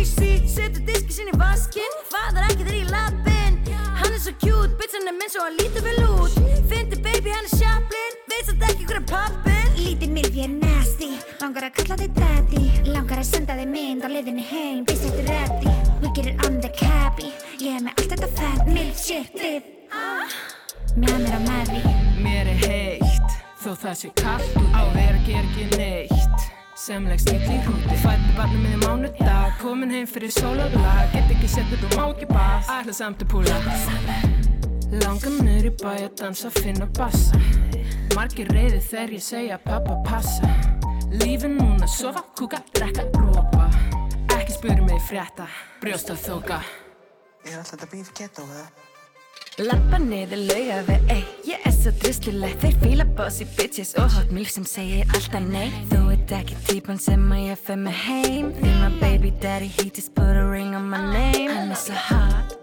lazy Setur diski sinni í vaskinn, faðar ekki þegar ég lappinn Hann er svo cute, bitchan er minn svo hann lítur vel út Fyndi baby, hann er sjaplinn, veist að ekki hver er pappinn Lítið milf ég er nasty. Langar að kalla þig daddy Langar að senda þig mynd á leiðinni heim Býst þetta ready We get it on the cabby Ég er með allt þetta fat milf shitið Með mér á meði Mér er heitt Þó það sé kallt á vera ger ekki neitt Sem leggst í hlýrúti Fætti barnum miði mánudag Komin heim fyrir sólarlag. Get ekki sett upp og má ekki bað Ætla samt að púla. Langar niður í bæ að dansa, finna bassa. Margir reyði þegar ég segja pappa passa. Lífin núna, sofa, kúka, drekka, rópa Ekki spyrir mig frétta, brjósta þóka Er alltaf þetta bíf keto eða? Lappa niður lauga við, ey Ég er svo drusluleg, þeir fíla bossy bitches Og hot milf sem segir alltaf nei Þú ert ekki típan sem að ég fer með heim Því my baby daddy, he just put a ring on my name Hann er svo hot,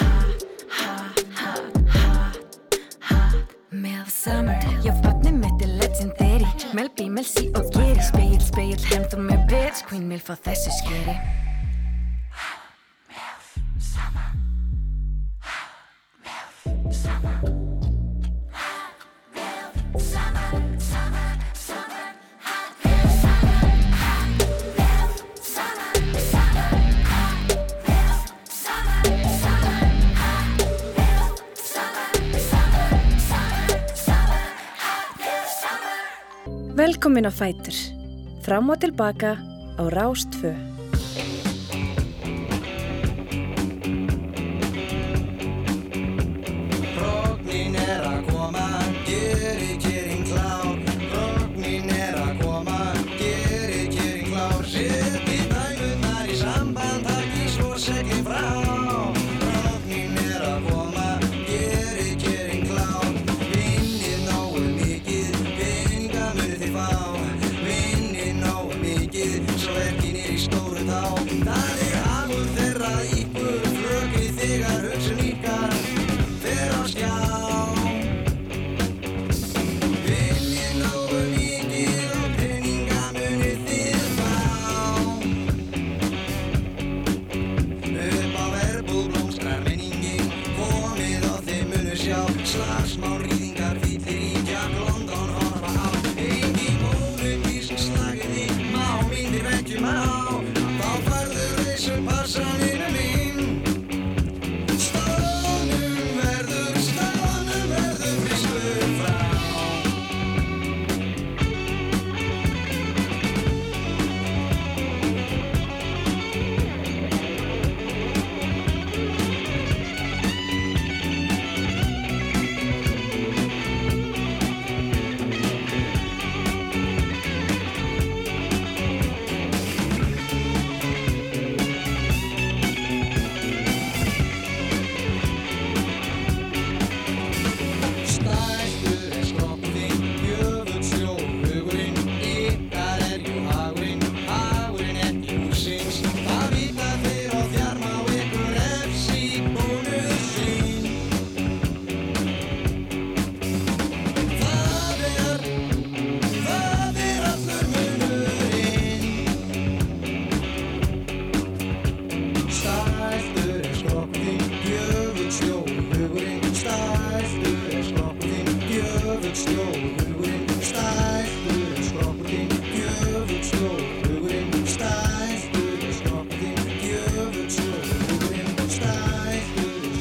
hot, hot, hot, hot, hot Milf summer, já barnið mitt er legendary Mel B, Mel C og Geri Speil, speil, hemd og með bitch Queen Milf á þessu skeri Velkomin á Fætur. Fram og tilbaka á Rástfö.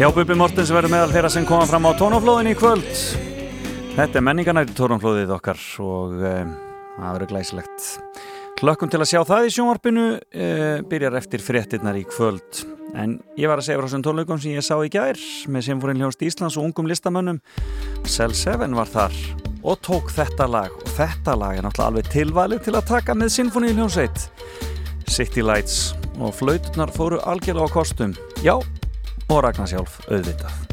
Já, Bubi Mortens verður meðal þeirra sem koma fram á tónaflóðin í kvöld. Þetta er menninganæri tónaflóðið okkar og um, það verður glæsilegt. Hlökkum til að sjá það í sjónvarpinu, uh, byrjar eftir fréttinnar í kvöld. En ég var að segja frá þessum tónleikum sem ég sá í gær með Sinforin Hljónst Íslands og ungum listamönnum. Cell 7 var þar og tók þetta lag og þetta lag er náttúrulega alveg tilvalið til að taka með Sinforin Hljónsveit. City Lights og flauturnar fóru algjörlega á kostum. Já, og Ragnar sjálf auðvitað.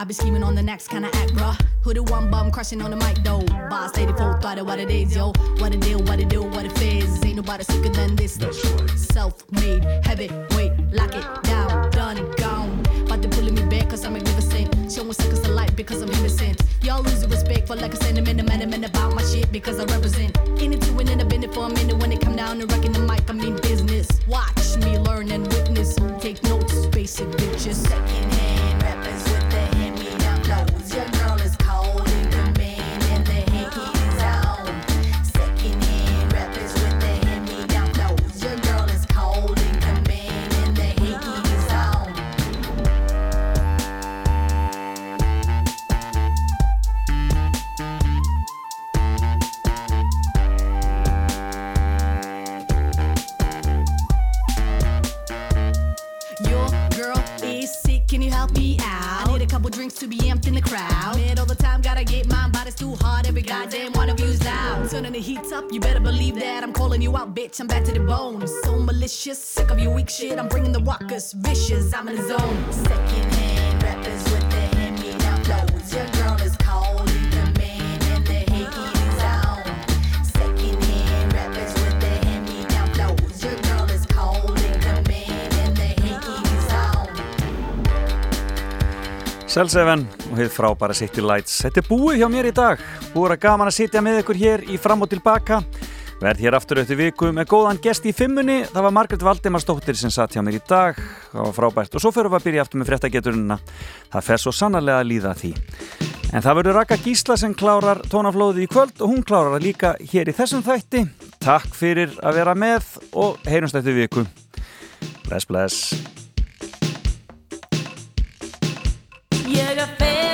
I be scheming on the next kind of act, bruh. Who the one bum crushing on the mic though. Boss lady full thought of what it is, yo. What it deal, what it do, what it fizz. Ain't nobody sicker than this. Self-made, heavyweight, lock it down, done and gone. But they pulling me back cause I'm magnificent. Showing suckers the light because I'm innocent. Y'all the respect for like a sentiment, a man about my shit because I represent. In it to win it, I've been it for a minute when it come down to wrecking the mic, I mean business. Watch me learn and witness. Take notes, basic bitches. Secondhand drinks to be amped in the crowd. Mid all the time, gotta get mine, but it's too hard. Every goddamn one of you's out. Turning the heat up, you better believe that I'm calling you out, bitch. I'm back to the bone. So malicious, sick of your weak shit. I'm bringing the rockers, vicious. I'm in the zone. Secondhand Selseven og hefur frábæra City Lights. Þetta er búið hjá mér í dag. Búið að gaman að sitja með ykkur hér í fram og tilbaka. Verð hér aftur eftir viku með góðan gest í fimmunni. Það var Margret Valdemarsdóttir sem satt hjá mér í dag. Það var frábært. Og svo fyrir við að byrja aftur með fréttageturina. Það fer svo sannarlega að líða því. En það verður Raka Gísla sem klárar tónaflóði í kvöld og hún klárar það líka hér í þessum þætti. Takk fyrir að vera með og heyrumst eftir viku. Bless, bless. Ég